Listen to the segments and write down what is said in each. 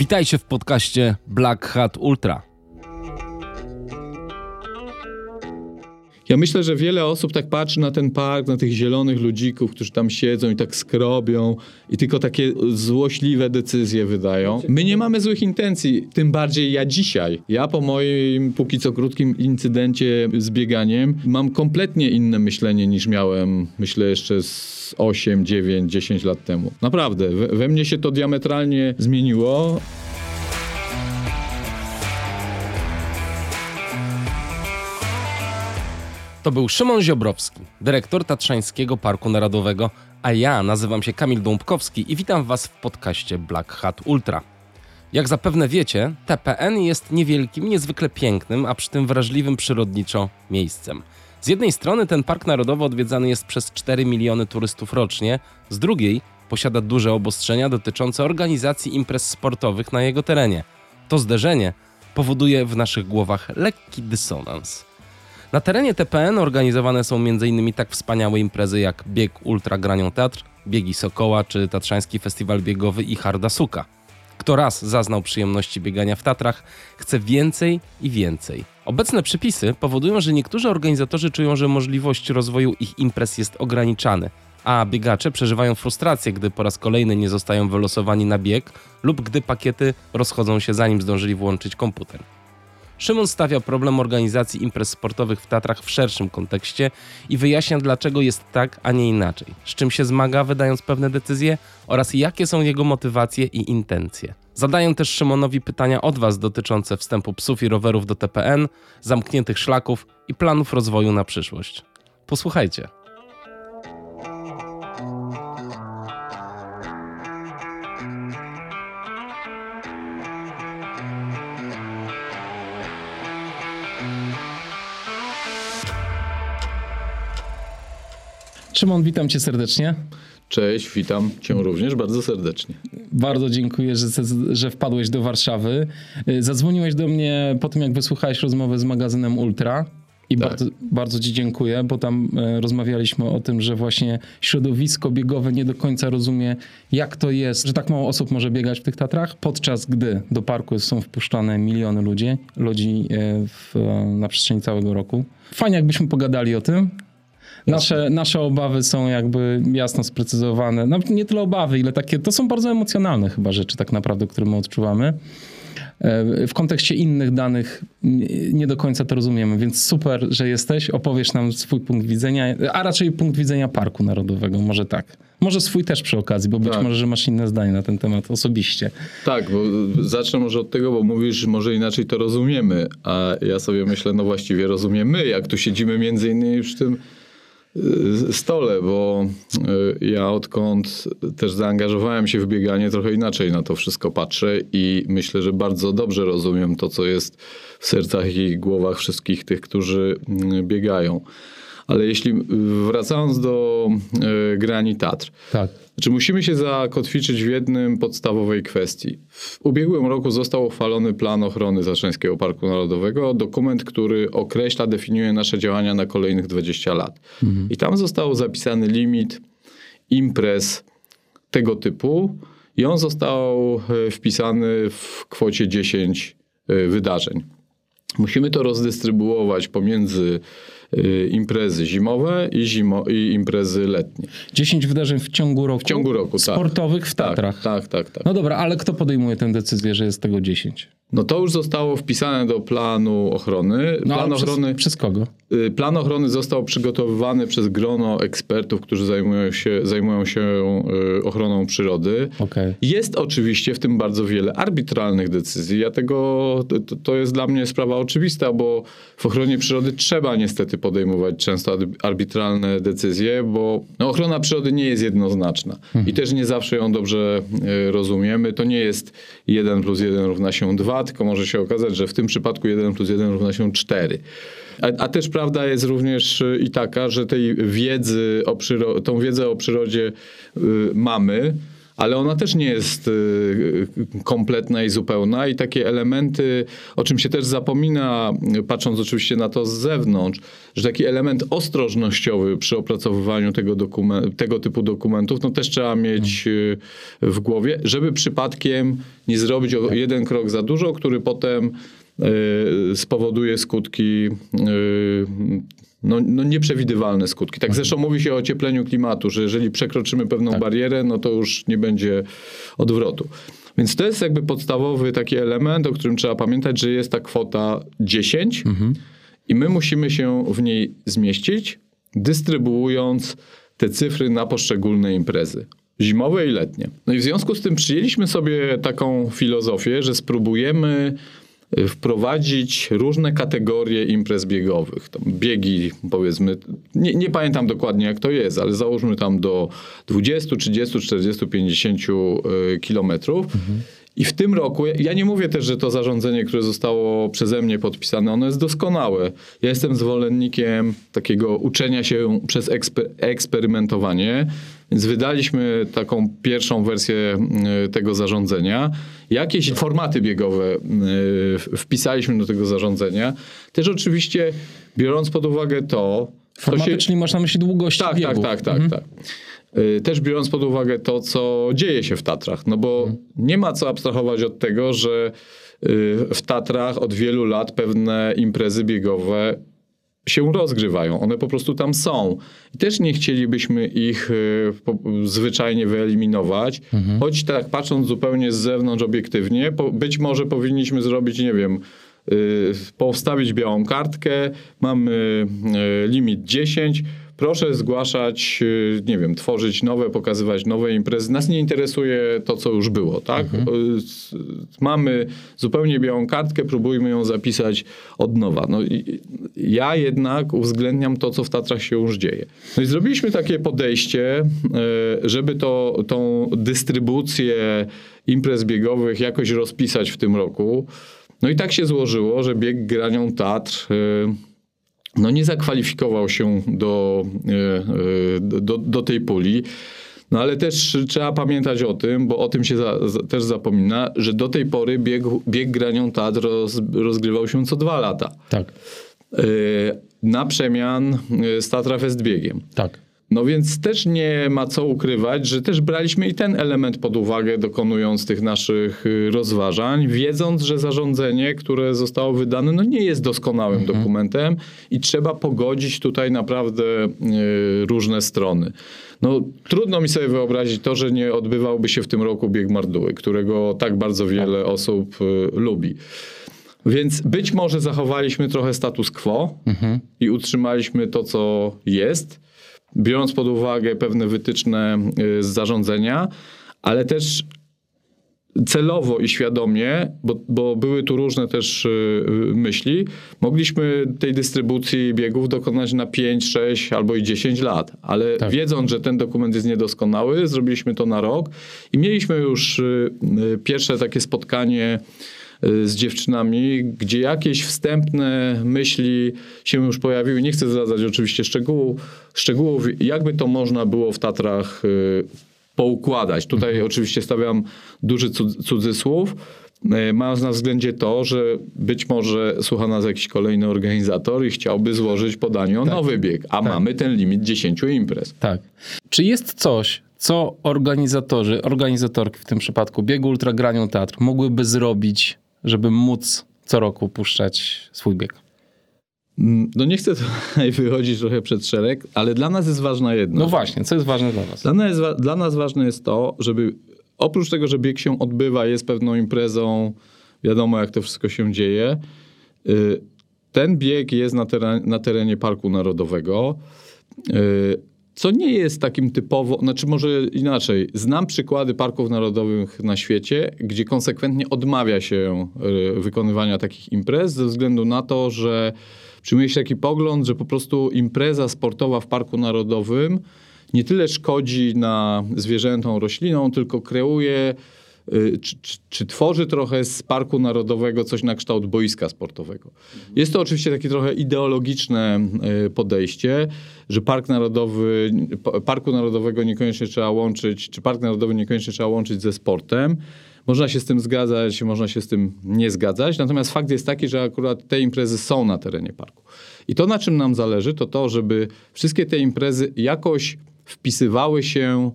Witajcie w podcaście Black Hat Ultra. Ja myślę, że wiele osób tak patrzy na ten park, na tych zielonych ludzików, którzy tam siedzą i tak skrobią i tylko takie złośliwe decyzje wydają. My nie mamy złych intencji, tym bardziej ja dzisiaj. Ja po moim póki co krótkim incydencie z bieganiem mam kompletnie inne myślenie niż miałem, myślę, jeszcze z 8, 9, 10 lat temu. Naprawdę, we, we mnie się to diametralnie zmieniło. To był Szymon Ziobrowski, dyrektor Tatrzańskiego Parku Narodowego, a ja nazywam się Kamil Dąbkowski i witam Was w podcaście Black Hat Ultra. Jak zapewne wiecie, TPN jest niewielkim, niezwykle pięknym, a przy tym wrażliwym przyrodniczo miejscem. Z jednej strony ten park narodowy odwiedzany jest przez 4 miliony turystów rocznie, z drugiej posiada duże obostrzenia dotyczące organizacji imprez sportowych na jego terenie. To zderzenie powoduje w naszych głowach lekki dysonans. Na terenie TPN organizowane są m.in. tak wspaniałe imprezy jak bieg Ultra Granią Teatr, biegi Sokoła czy Tatrzański Festiwal Biegowy i Harda Suka. Kto raz zaznał przyjemności biegania w Tatrach, chce więcej i więcej. Obecne przepisy powodują, że niektórzy organizatorzy czują, że możliwość rozwoju ich imprez jest ograniczany, a biegacze przeżywają frustrację, gdy po raz kolejny nie zostają wylosowani na bieg lub gdy pakiety rozchodzą się zanim zdążyli włączyć komputer. Szymon stawia problem organizacji imprez sportowych w Tatrach w szerszym kontekście i wyjaśnia, dlaczego jest tak, a nie inaczej, z czym się zmaga, wydając pewne decyzje oraz jakie są jego motywacje i intencje. Zadaję też Szymonowi pytania od Was dotyczące wstępu psów i rowerów do TPN, zamkniętych szlaków i planów rozwoju na przyszłość. Posłuchajcie. Szymon, witam cię serdecznie. Cześć, witam cię również bardzo serdecznie. Bardzo dziękuję, że, że wpadłeś do Warszawy. Y, zadzwoniłeś do mnie po tym, jak wysłuchałeś rozmowy z magazynem Ultra. I tak. bardzo, bardzo Ci dziękuję, bo tam e, rozmawialiśmy o tym, że właśnie środowisko biegowe nie do końca rozumie, jak to jest, że tak mało osób może biegać w tych Tatrach, podczas gdy do parku są wpuszczane miliony ludzi, ludzi e, w, na przestrzeni całego roku. Fajnie, jakbyśmy pogadali o tym. Nasze, nasze obawy są jakby jasno sprecyzowane. Nie tyle obawy, ile takie, to są bardzo emocjonalne chyba rzeczy tak naprawdę, które my odczuwamy. E, w kontekście innych danych nie do końca to rozumiemy, więc super, że jesteś. Opowiesz nam swój punkt widzenia, a raczej punkt widzenia Parku Narodowego, może tak. Może swój też przy okazji, bo być tak. może, że masz inne zdanie na ten temat osobiście. Tak, bo zacznę może od tego, bo mówisz, że może inaczej to rozumiemy, a ja sobie myślę, no właściwie rozumiemy, jak tu siedzimy między innymi przy tym stole, bo y, ja odkąd też zaangażowałem się w bieganie, trochę inaczej na to wszystko patrzę i myślę, że bardzo dobrze rozumiem to, co jest w sercach i głowach wszystkich tych, którzy y, biegają. Ale jeśli wracając do y, grani Tatr, tak. Znaczy musimy się zakotwiczyć w jednym podstawowej kwestii. W ubiegłym roku został uchwalony plan ochrony Zatrzańskiego Parku Narodowego, dokument, który określa, definiuje nasze działania na kolejnych 20 lat. Mhm. I tam został zapisany limit imprez tego typu i on został e, wpisany w kwocie 10 e, wydarzeń. Musimy to rozdystrybuować pomiędzy imprezy zimowe i, zimo, i imprezy letnie. 10 wydarzeń w ciągu roku? W ciągu roku, tak. Sportowych w tak, Tatrach? Tak, tak, tak. No dobra, ale kto podejmuje tę decyzję, że jest tego 10? No to już zostało wpisane do planu ochrony. No, plan ochrony przez, przez, kogo? Y, plan ochrony został przygotowywany przez grono ekspertów, którzy zajmują się, zajmują się y, ochroną przyrody. Okay. Jest oczywiście w tym bardzo wiele arbitralnych decyzji. Ja tego, to, to jest dla mnie sprawa oczywista, bo w ochronie przyrody trzeba niestety podejmować często arbitralne decyzje, bo no, ochrona przyrody nie jest jednoznaczna mhm. i też nie zawsze ją dobrze y, rozumiemy. To nie jest 1 plus 1 równa się 2, tylko może się okazać, że w tym przypadku 1 plus 1 równa się 4. A, a, też prawda jest również i taka, że tej wiedzy o przyro- tą wiedzę o przyrodzie y, mamy, ale ona też nie jest y, kompletna i zupełna i takie elementy, o czym się też zapomina, patrząc oczywiście na to z zewnątrz, że taki element ostrożnościowy przy opracowywaniu tego, dokumen- tego typu dokumentów, no też trzeba mieć y, w głowie, żeby przypadkiem nie zrobić o jeden krok za dużo, który potem y, spowoduje skutki no, no nieprzewidywalne skutki. Tak zresztą mówi się o ociepleniu klimatu, że jeżeli przekroczymy pewną barierę, no to już nie będzie odwrotu. Więc to jest jakby podstawowy taki element, o którym trzeba pamiętać, że jest ta kwota 10 i my musimy się w niej zmieścić, dystrybuując te cyfry na poszczególne imprezy. Zimowe i letnie. No i w związku z tym przyjęliśmy sobie taką filozofię, że spróbujemy wprowadzić różne kategorie imprez biegowych. Tam biegi, powiedzmy, nie, nie pamiętam dokładnie jak to jest, ale załóżmy tam do 20, 30, 40, 50 y, kilometrów. I w tym roku, ja nie mówię też, że to zarządzenie, które zostało przeze mnie podpisane, ono jest doskonałe. Ja jestem zwolennikiem takiego uczenia się przez eksper- eksperymentowanie, więc wydaliśmy taką pierwszą wersję y, tego zarządzenia. Jakieś formaty biegowe y, wpisaliśmy do tego zarządzenia. Też oczywiście biorąc pod uwagę to, Formaty, się- czyli masz na myśli długość tak, biegu. tak, tak, tak, tak. Y, Też biorąc pod uwagę to, co dzieje się w Tatrach, no bo nie ma co abstrahować od tego, że y, w Tatrach od wielu lat pewne imprezy biegowe się rozgrywają. One po prostu tam są. I też nie chcielibyśmy ich po, zwyczajnie wyeliminować, choć tak patrząc zupełnie z zewnątrz obiektywnie, być może powinniśmy zrobić, nie wiem, y, powstawić białą kartkę, mamy y, limit 10, proszę zgłaszać, y, nie wiem, tworzyć nowe, pokazywać nowe imprezy. Nas nie interesuje to, co już było, tak? Y, s- Mamy zupełnie białą kartkę, próbujmy ją zapisać od nowa. No, ja jednak uwzględniam to, co w Tatrach się już dzieje. No i zrobiliśmy takie podejście, y, żeby to, tą dystrybucję imprez biegowych jakoś rozpisać w tym roku. No i tak się złożyło, że bieg granią Tatr y, no nie zakwalifikował się do, e, e, do, do tej puli. No ale też trzeba pamiętać o tym, bo o tym się za, za, też zapomina, że do tej pory bieg, bieg granią Tatr roz, rozgrywał się co dwa lata. Tak, E, Na przemian z Tatra Fest biegiem. tak. No więc też nie ma co ukrywać, że też braliśmy i ten element pod uwagę, dokonując tych naszych y, rozważań, wiedząc, że zarządzenie, które zostało wydane, no nie jest doskonałym dokumentem i trzeba pogodzić tutaj naprawdę y, różne strony. No trudno mi sobie wyobrazić to, że nie odbywałby się w tym roku bieg Marduły, którego tak bardzo wiele osób y, lubi. Więc być może zachowaliśmy trochę status quo i utrzymaliśmy to, co jest, biorąc pod uwagę pewne wytyczne y, z zarządzenia, ale też celowo i świadomie, bo, bo były tu różne też y, y, myśli, mogliśmy tej dystrybucji biegów dokonać na 5, 6 albo i 10 lat, ale Tak. wiedząc, że ten dokument jest niedoskonały, zrobiliśmy to na rok i mieliśmy już pierwsze takie spotkanie z dziewczynami, gdzie jakieś wstępne myśli się już pojawiły. Nie chcę zdradzać oczywiście szczegółów, szczegółów jakby to można było w Tatrach y, poukładać. Tutaj oczywiście stawiam duży cud- cudzysłów, e, mając na względzie to, że być może słucha nas jakiś kolejny organizator i chciałby złożyć podanie o nowy bieg, a mamy ten limit 10 imprez. Tak. Czy jest coś, co organizatorzy, organizatorki w tym przypadku biegu Ultra Granią Teatr mogłyby zrobić, żeby móc co roku puszczać swój bieg? Mm, No nie chcę tutaj wychodzić trochę przed szereg, ale dla nas jest ważna jedna No właśnie, co jest ważne dla was? Dla nas, jest dla nas ważne jest to, żeby oprócz tego, że bieg się odbywa, jest pewną imprezą, wiadomo jak to wszystko się dzieje, y, ten bieg jest na, teren, na terenie Parku Narodowego, y, co nie jest takim typowo, znaczy może inaczej, znam przykłady parków narodowych na świecie, gdzie konsekwentnie odmawia się y, wykonywania takich imprez ze względu na to, że przyjmuje się taki pogląd, że po prostu impreza sportowa w Parku Narodowym nie tyle szkodzi na zwierzętom, roślinom, tylko kreuje czy, czy, czy, tworzy trochę z Parku Narodowego coś na kształt boiska sportowego. Jest to oczywiście takie trochę ideologiczne y, podejście, że Park Narodowy, Parku Narodowego niekoniecznie trzeba łączyć, czy Park Narodowy niekoniecznie trzeba łączyć ze sportem. Można się z tym zgadzać, można się z tym nie zgadzać. Natomiast fakt jest taki, że akurat te imprezy są na terenie parku. I to, na czym nam zależy, to to, żeby wszystkie te imprezy jakoś wpisywały się e,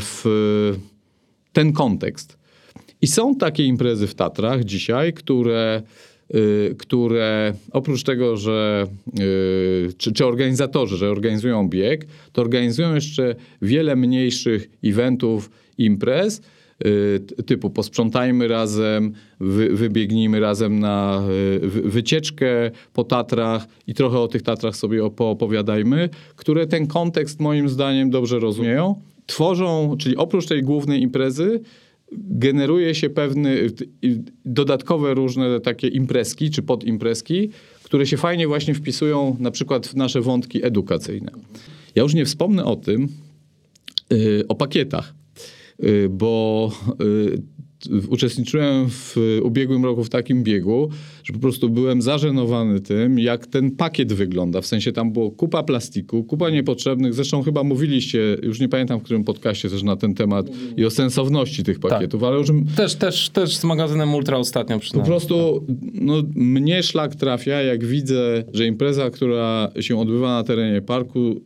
w ten kontekst. I są takie imprezy w Tatrach dzisiaj, które, e, które oprócz tego, że e, czy, czy organizatorzy, że organizują bieg, to organizują jeszcze wiele mniejszych eventów, imprez, Y, typu posprzątajmy razem, wy, wybiegnijmy razem na y, wycieczkę po Tatrach i trochę o tych Tatrach sobie poopowiadajmy, które ten kontekst moim zdaniem dobrze rozumieją. Tworzą, czyli oprócz tej głównej imprezy, generuje się pewne dodatkowe różne takie imprezki czy podimprezki, które się fajnie właśnie wpisują na przykład w nasze wątki edukacyjne. Ja już nie wspomnę o tym, yy, o pakietach. Y, bo y, uczestniczyłem w ubiegłym roku w takim biegu, że po prostu byłem zażenowany tym, jak ten pakiet wygląda. W sensie tam było kupa plastiku, kupa niepotrzebnych. Zresztą chyba mówiliście, już nie pamiętam w którym podcaście też na ten temat i o sensowności tych pakietów, tak. ale już... Też, też, też z magazynem Ultra ostatnio przynajmniej. Po prostu no, mnie szlak trafia, jak widzę, że impreza, która się odbywa na terenie parku,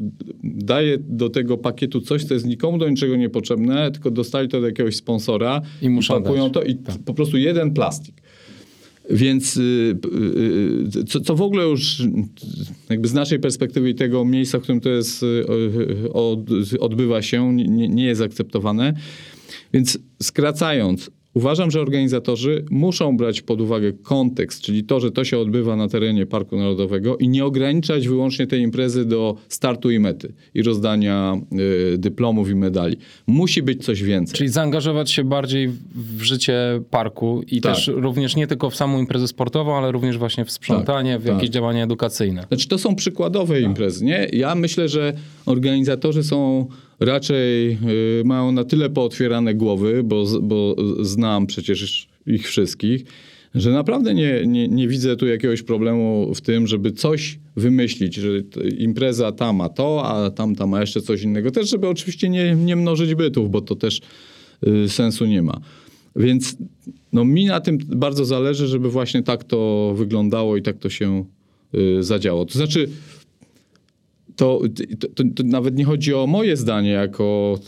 daje do tego pakietu coś, co jest nikomu do niczego niepotrzebne, tylko dostali to od jakiegoś sponsora i muszą pakują to i tak. po prostu jeden plastik. Więc y, y, y, co, co, w ogóle już jakby z naszej perspektywy i tego miejsca, w którym to jest, odbywa się, nie, nie jest akceptowane. Więc skracając, Uważam, że organizatorzy muszą brać pod uwagę kontekst, czyli to, że to się odbywa na terenie Parku Narodowego i nie ograniczać wyłącznie tej imprezy do startu i mety i rozdania y, dyplomów i medali. Musi być coś więcej. Czyli zaangażować się bardziej w życie parku i tak. też również nie tylko w samą imprezę sportową, ale również właśnie w sprzątanie, tak, w jakieś tak. działania edukacyjne. Znaczy to są przykładowe tak. imprezy, nie? Ja myślę, że organizatorzy są raczej y, mają na tyle pootwierane głowy, bo, bo znam przecież ich wszystkich, że naprawdę nie, nie, nie widzę tu jakiegoś problemu w tym, żeby coś wymyślić, że impreza ta ma to, a tamta ma jeszcze coś innego. Też, żeby oczywiście nie, nie mnożyć bytów, bo to też y, sensu nie ma. Więc no, mi na tym bardzo zależy, żeby właśnie tak to wyglądało i tak to się y, zadziało. To znaczy, to, to, to, nawet nie chodzi o moje zdanie jako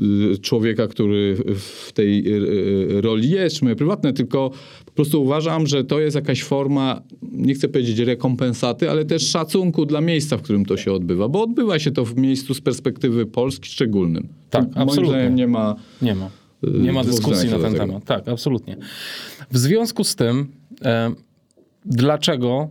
y, człowieka, który w tej y, y, roli jest, moje prywatne, tylko po prostu uważam, że to jest jakaś forma, nie chcę powiedzieć rekompensaty, ale też szacunku dla miejsca, w którym to się odbywa, bo odbywa się to w miejscu z perspektywy Polski szczególnym. Tak, to, absolutnie. Moim nie ma... Nie ma. Nie ma dyskusji na ten temat. Tak, absolutnie. W związku z tym, e, dlaczego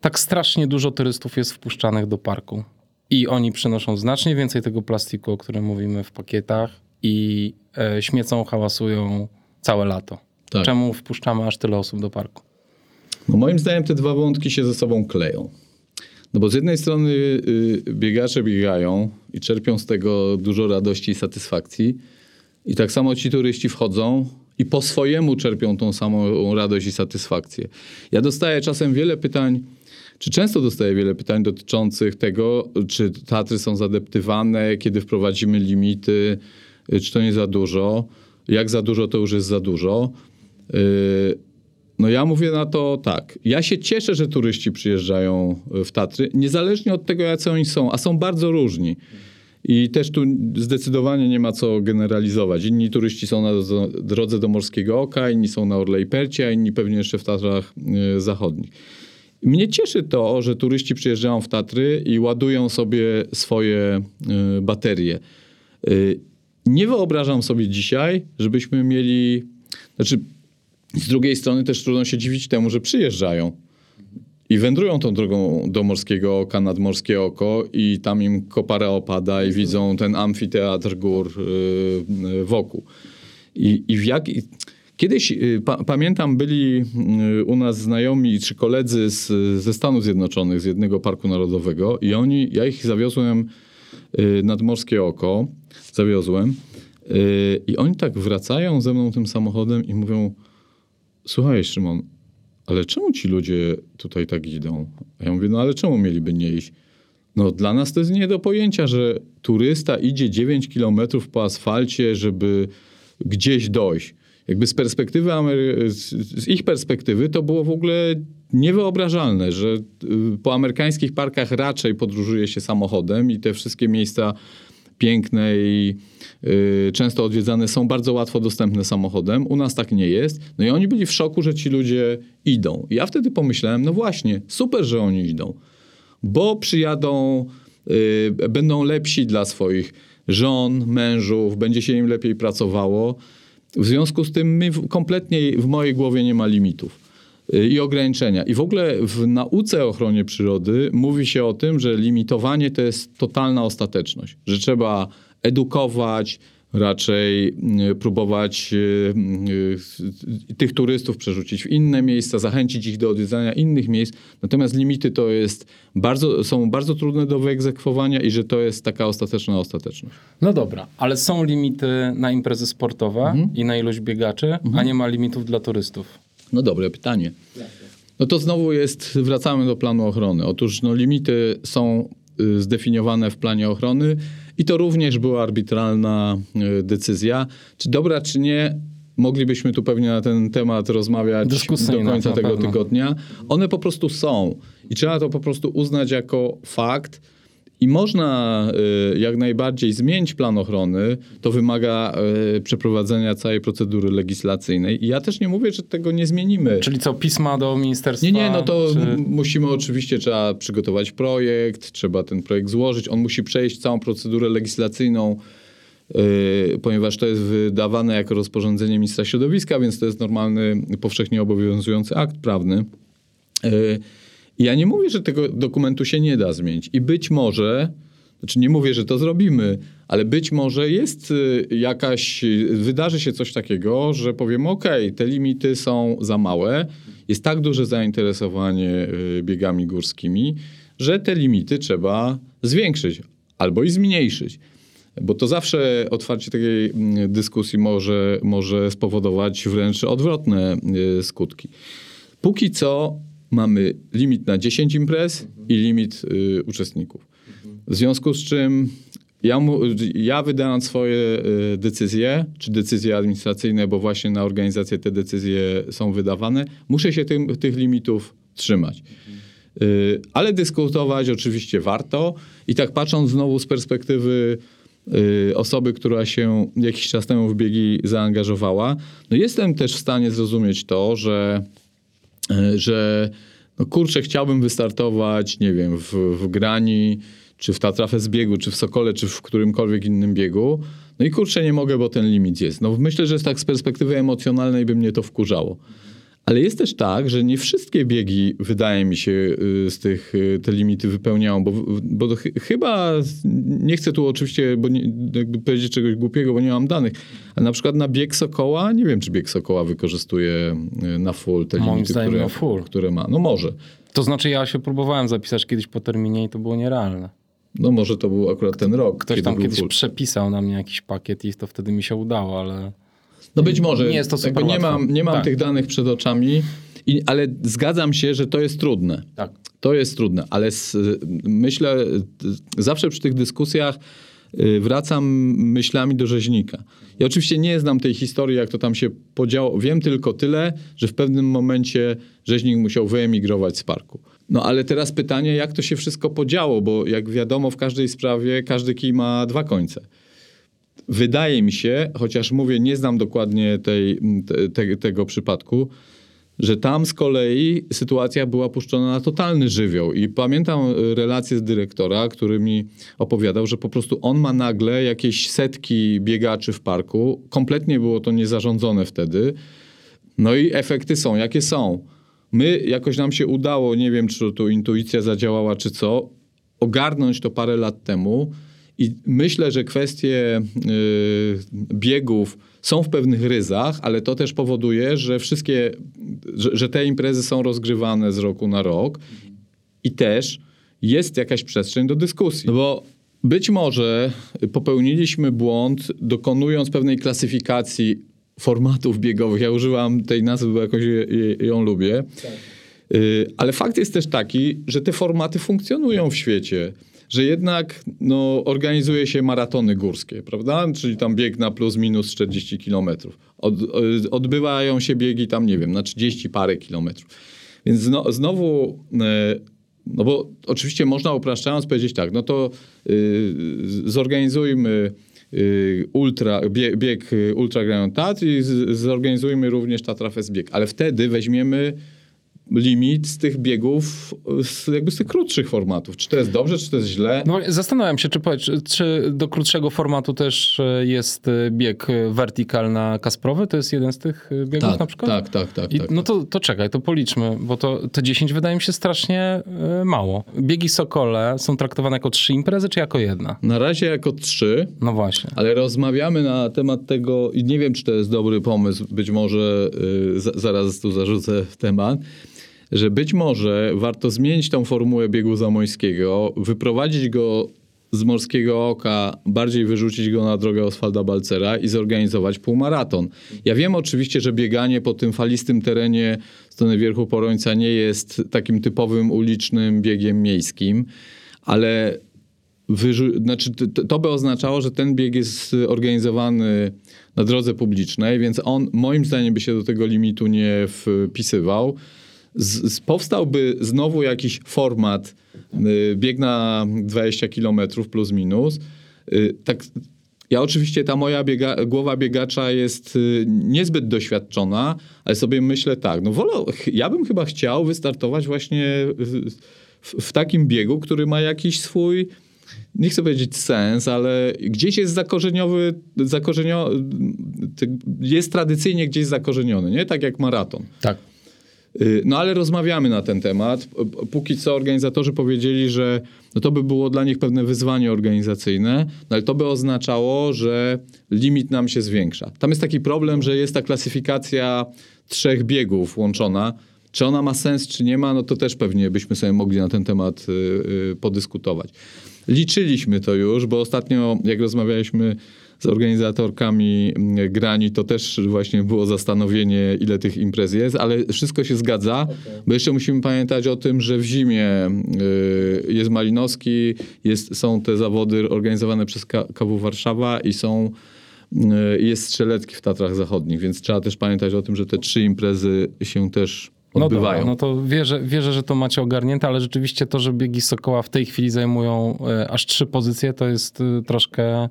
tak strasznie dużo turystów jest wpuszczanych do parku? I oni przynoszą znacznie więcej tego plastiku, o którym mówimy w pakietach i e, śmiecą, hałasują całe lato. Tak. Czemu wpuszczamy aż tyle osób do parku? No moim zdaniem te dwa wątki się ze sobą kleją. No bo z jednej strony y, biegacze biegają i czerpią z tego dużo radości i satysfakcji. I tak samo ci turyści wchodzą i po swojemu czerpią tą samą radość i satysfakcję. Ja dostaję czasem wiele pytań, czy często dostaję wiele pytań dotyczących tego, czy Tatry są zadeptywane, kiedy wprowadzimy limity, y, czy to nie za dużo, jak za dużo to już jest za dużo. Y, no ja mówię na to tak. Ja się cieszę, że turyści przyjeżdżają w Tatry, niezależnie od tego, jacy oni są, a są bardzo różni. I też tu zdecydowanie nie ma co generalizować. Inni turyści są na drodze do Morskiego Oka, inni są na Orlej Percie, a inni pewnie jeszcze w Tatrach y, Zachodnich. Mnie cieszy to, że turyści przyjeżdżają w Tatry i ładują sobie swoje y, baterie. Y, nie wyobrażam sobie dzisiaj, żebyśmy mieli. Znaczy, z drugiej strony też trudno się dziwić temu, że przyjeżdżają i wędrują tą drogą do Morskiego Oka, nad Morskie Oko i tam im kopara opada i widzą ten amfiteatr gór yy, wokół. I, i w jak... Kiedyś, y, pa, pamiętam, byli y, u nas znajomi czy koledzy z, ze Stanów Zjednoczonych, z jednego parku narodowego i oni, ja ich zawiozłem y, nad Morskie Oko, zawiozłem I oni tak wracają ze mną tym samochodem i mówią: Słuchaj, Szymon, ale czemu ci ludzie tutaj tak idą? A ja mówię: No ale czemu mieliby nie iść? No dla nas to jest nie do pojęcia, że turysta idzie 9 kilometrów po asfalcie, żeby gdzieś dojść. Jakby z perspektywy, z ich perspektywy to było w ogóle niewyobrażalne, że y, po amerykańskich parkach raczej podróżuje się samochodem i te wszystkie miejsca piękne i y, często odwiedzane są bardzo łatwo dostępne samochodem. U nas tak nie jest. No i oni byli w szoku, że ci ludzie idą. I ja wtedy pomyślałem, no właśnie, super, że oni idą, bo przyjadą, y, będą lepsi dla swoich żon, mężów, będzie się im lepiej pracowało. W związku z tym my kompletnie w mojej głowie nie ma limitów y, i ograniczenia. I w ogóle w nauce o ochronie przyrody mówi się o tym, że limitowanie to jest totalna ostateczność, że trzeba edukować, raczej y, próbować y, y, tych turystów przerzucić w inne miejsca, zachęcić ich do odwiedzania innych miejsc. Natomiast limity to jest bardzo, są bardzo trudne do wyegzekwowania i że to jest taka ostateczna ostateczność. No dobra, ale są limity na imprezy sportowe Mhm. i na ilość biegaczy, a nie ma limitów dla turystów. No dobre pytanie. No to znowu jest, wracamy do planu ochrony. Otóż no, limity są y, zdefiniowane w planie ochrony i to również była arbitralna y, decyzja. Czy dobra, czy nie, moglibyśmy tu pewnie na ten temat rozmawiać do końca na tego pewno. tygodnia. One po prostu są i trzeba to po prostu uznać jako fakt. I można y, jak najbardziej zmienić plan ochrony. To wymaga y, przeprowadzenia całej procedury legislacyjnej. I ja też nie mówię, że tego nie zmienimy. Czyli co, pisma do ministerstwa? Nie, nie, no to czy... musimy oczywiście, trzeba przygotować projekt, trzeba ten projekt złożyć. On musi przejść całą procedurę legislacyjną, yy, ponieważ to jest wydawane jako rozporządzenie ministra środowiska, więc to jest normalny, powszechnie obowiązujący akt prawny. I ja nie mówię, że tego dokumentu się nie da zmienić. I być może, znaczy nie mówię, że to zrobimy, ale być może jest y, jakaś, wydarzy się coś takiego, że powiemy, ok, te limity są za małe, jest tak duże zainteresowanie y, biegami górskimi, że te limity trzeba zwiększyć albo i zmniejszyć. Bo to zawsze otwarcie takiej mm, dyskusji może, może spowodować wręcz odwrotne y, skutki. Póki co mamy limit na 10 imprez i limit y, uczestników. W związku z czym ja, ja swoje y, decyzje, czy decyzje administracyjne, bo właśnie na organizację te decyzje są wydawane, muszę się tym, tych limitów trzymać. Y, ale dyskutować oczywiście warto i tak patrząc znowu z perspektywy y, osoby, która się jakiś czas temu w biegi zaangażowała, no jestem też w stanie zrozumieć to, że że no kurczę, chciałbym wystartować, nie wiem, w, w Grani, czy w Tatrafes biegu, czy w Sokole, czy w którymkolwiek innym biegu. No i kurczę, nie mogę, bo ten limit jest. No myślę, że tak z perspektywy emocjonalnej by mnie to wkurzało. Ale jest też tak, że nie wszystkie biegi, wydaje mi się, y, z tych y, te limity wypełniają, bo, bo chy- chyba, nie chcę tu oczywiście bo nie, jakby powiedzieć czegoś głupiego, bo nie mam danych, ale na przykład na bieg Sokoła, nie wiem, czy bieg Sokoła wykorzystuje y, na full te Moim limity, które, na full. które ma. No może. To znaczy ja się próbowałem zapisać kiedyś po terminie i to było nierealne. No może to był akurat ten rok. Ktoś kiedy tam kiedyś full. przepisał na mnie jakiś pakiet i to wtedy mi się udało, ale No być może. Nie jest to super nie mam, nie mam Tak. tych danych przed oczami, i, ale zgadzam się, że to jest trudne. tak. To jest trudne, ale z, myślę, zawsze przy tych dyskusjach y, wracam myślami do rzeźnika. Ja oczywiście nie znam tej historii, jak to tam się podziało. Wiem tylko tyle, że w pewnym momencie rzeźnik musiał wyemigrować z parku. No ale teraz pytanie, jak to się wszystko podziało, bo jak wiadomo, w każdej sprawie każdy kij ma dwa końce. Wydaje mi się, chociaż mówię, nie znam dokładnie tej, te, te, tego przypadku, że tam z kolei sytuacja była puszczona na totalny żywioł. I pamiętam y, relację z dyrektora, który mi opowiadał, że po prostu on ma nagle jakieś setki biegaczy w parku. Kompletnie było to niezarządzone wtedy. No i efekty są, jakie są. My jakoś nam się udało, nie wiem, czy tu intuicja zadziałała, czy co, ogarnąć to parę lat temu. I myślę, że kwestie y, biegów są w pewnych ryzach, ale to też powoduje, że wszystkie, że, że te imprezy są rozgrywane z roku na rok i też jest jakaś przestrzeń do dyskusji. No bo być może popełniliśmy błąd, dokonując pewnej klasyfikacji formatów biegowych. Ja używam tej nazwy, bo jakoś ją lubię. Y, Ale fakt jest też taki, że te formaty funkcjonują w świecie. Że jednak no, organizuje się maratony górskie, prawda? Czyli tam bieg na plus minus 40 kilometrów. Od, y, odbywają się biegi tam, nie wiem, na 30 parę kilometrów. Więc zno, znowu, e, no bo oczywiście można upraszczając powiedzieć tak, no to y, zorganizujmy ultra, bieg, bieg Ultra Grand Tatr i zorganizujmy również Tatra Fest bieg. Ale wtedy weźmiemy limit z tych biegów, z, jakby z tych krótszych formatów. Czy to jest dobrze, czy to jest źle? No, zastanawiam się, czy, czy- czy do krótszego formatu też e, jest e, bieg e, vertical na Kasprowy? To jest jeden z tych e, biegów na przykład? tak, tak, tak, I, tak. no to, to czekaj, to policzmy, bo to, to 10 wydaje mi się strasznie mało. Biegi Sokole są traktowane jako trzy imprezy, czy jako jedna? Na razie jako trzy, No właśnie. Ale rozmawiamy na temat tego i nie wiem, czy to jest dobry pomysł, być może za, zaraz tu zarzucę temat, że być może warto zmienić tą formułę biegu zamońskiego, wyprowadzić go z Morskiego Oka, bardziej wyrzucić go na drogę Oswalda Balcera i zorganizować półmaraton. Ja wiem oczywiście, że bieganie po tym falistym terenie w stronę Wierchu Porońca nie jest takim typowym ulicznym biegiem miejskim, ale znaczy, to by oznaczało, że ten bieg jest organizowany na drodze publicznej, więc on moim zdaniem by się do tego limitu nie wpisywał. Z, z, powstałby znowu jakiś format y, bieg na 20 km plus minus. Y, tak, ja oczywiście, ta moja biega, głowa biegacza jest y, niezbyt doświadczona, ale sobie myślę tak, no wolę, ja bym chyba chciał wystartować właśnie w, w, takim biegu, który ma jakiś swój, nie chcę powiedzieć sens, ale gdzieś jest zakorzeniowy, zakorzenio, ty- jest tradycyjnie gdzieś zakorzeniony, nie? Tak jak maraton. Tak. Y, No ale rozmawiamy na ten temat. Póki co organizatorzy powiedzieli, że no to by było dla nich pewne wyzwanie organizacyjne, no ale to by oznaczało, że limit nam się zwiększa. Tam jest taki problem, że jest ta klasyfikacja trzech biegów łączona. Czy ona ma sens, czy nie ma, no to też pewnie byśmy sobie mogli na ten temat y, y, podyskutować. Liczyliśmy to już, bo ostatnio jak rozmawialiśmy z organizatorkami mm, grani, to też właśnie było zastanowienie, ile tych imprez jest, ale wszystko się zgadza, bo jeszcze musimy pamiętać o tym, że w zimie y, jest Malinowski, jest, są te zawody organizowane przez KW Warszawa i są y, jest strzelecki w Tatrach Zachodnich, więc trzeba też pamiętać o tym, że te trzy imprezy się też No odbywają. dobra, no to wierzę, wierzę, że to macie ogarnięte, ale rzeczywiście to, że biegi Sokoła w tej chwili zajmują e, aż trzy pozycje, to jest troszkę...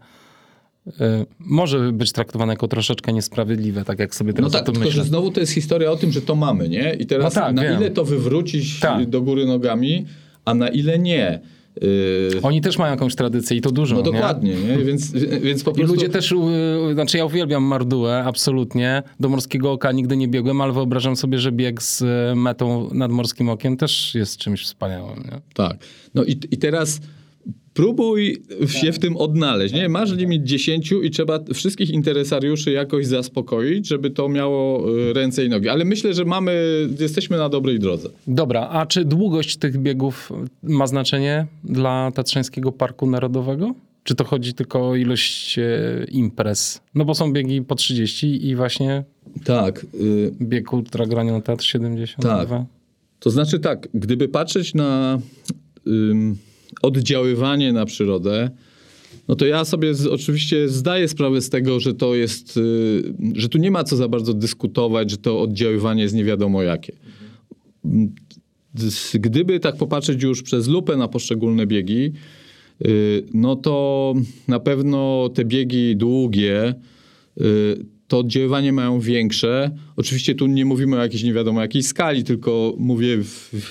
e, może być traktowane jako troszeczkę niesprawiedliwe, tak jak sobie No teraz tak, o tym tylko myślę. że znowu to jest historia o tym, że to mamy, nie? I teraz No tak, na wiem. ile to wywrócić Tak. do góry nogami, a na ile nie. Yy, Oni też mają jakąś tradycję i to dużą, no nie? dokładnie, nie? Więc, więc po I prostu... ludzie też, u- znaczy ja uwielbiam Mardułę, absolutnie. Do Morskiego Oka nigdy nie biegłem, ale wyobrażam sobie, że bieg z e, metą nad Morskim Okiem też jest czymś wspaniałym. Nie? Tak. No i, i teraz próbuj się w tym odnaleźć. Nie? Masz limit 10 i trzeba wszystkich interesariuszy jakoś zaspokoić, żeby to miało y, ręce i nogi. Ale myślę, że mamy, jesteśmy na dobrej drodze. Dobra, a czy długość tych biegów ma znaczenie dla Tatrzańskiego Parku Narodowego? Czy to chodzi tylko o ilość e, imprez? No bo są biegi po 30 i właśnie Tak. Y, bieg Ultra Granion Tatr 72. Tak. To znaczy tak, gdyby patrzeć na ym, oddziaływanie na przyrodę, no to ja sobie z, oczywiście zdaję sprawę z tego, że to jest, y, że tu nie ma co za bardzo dyskutować, że to oddziaływanie jest nie wiadomo jakie. Gdyby tak popatrzeć już przez lupę na poszczególne biegi, y, no to na pewno te biegi długie, y, to oddziaływanie mają większe. Oczywiście tu nie mówimy o jakiejś nie wiadomo jakiej skali, tylko mówię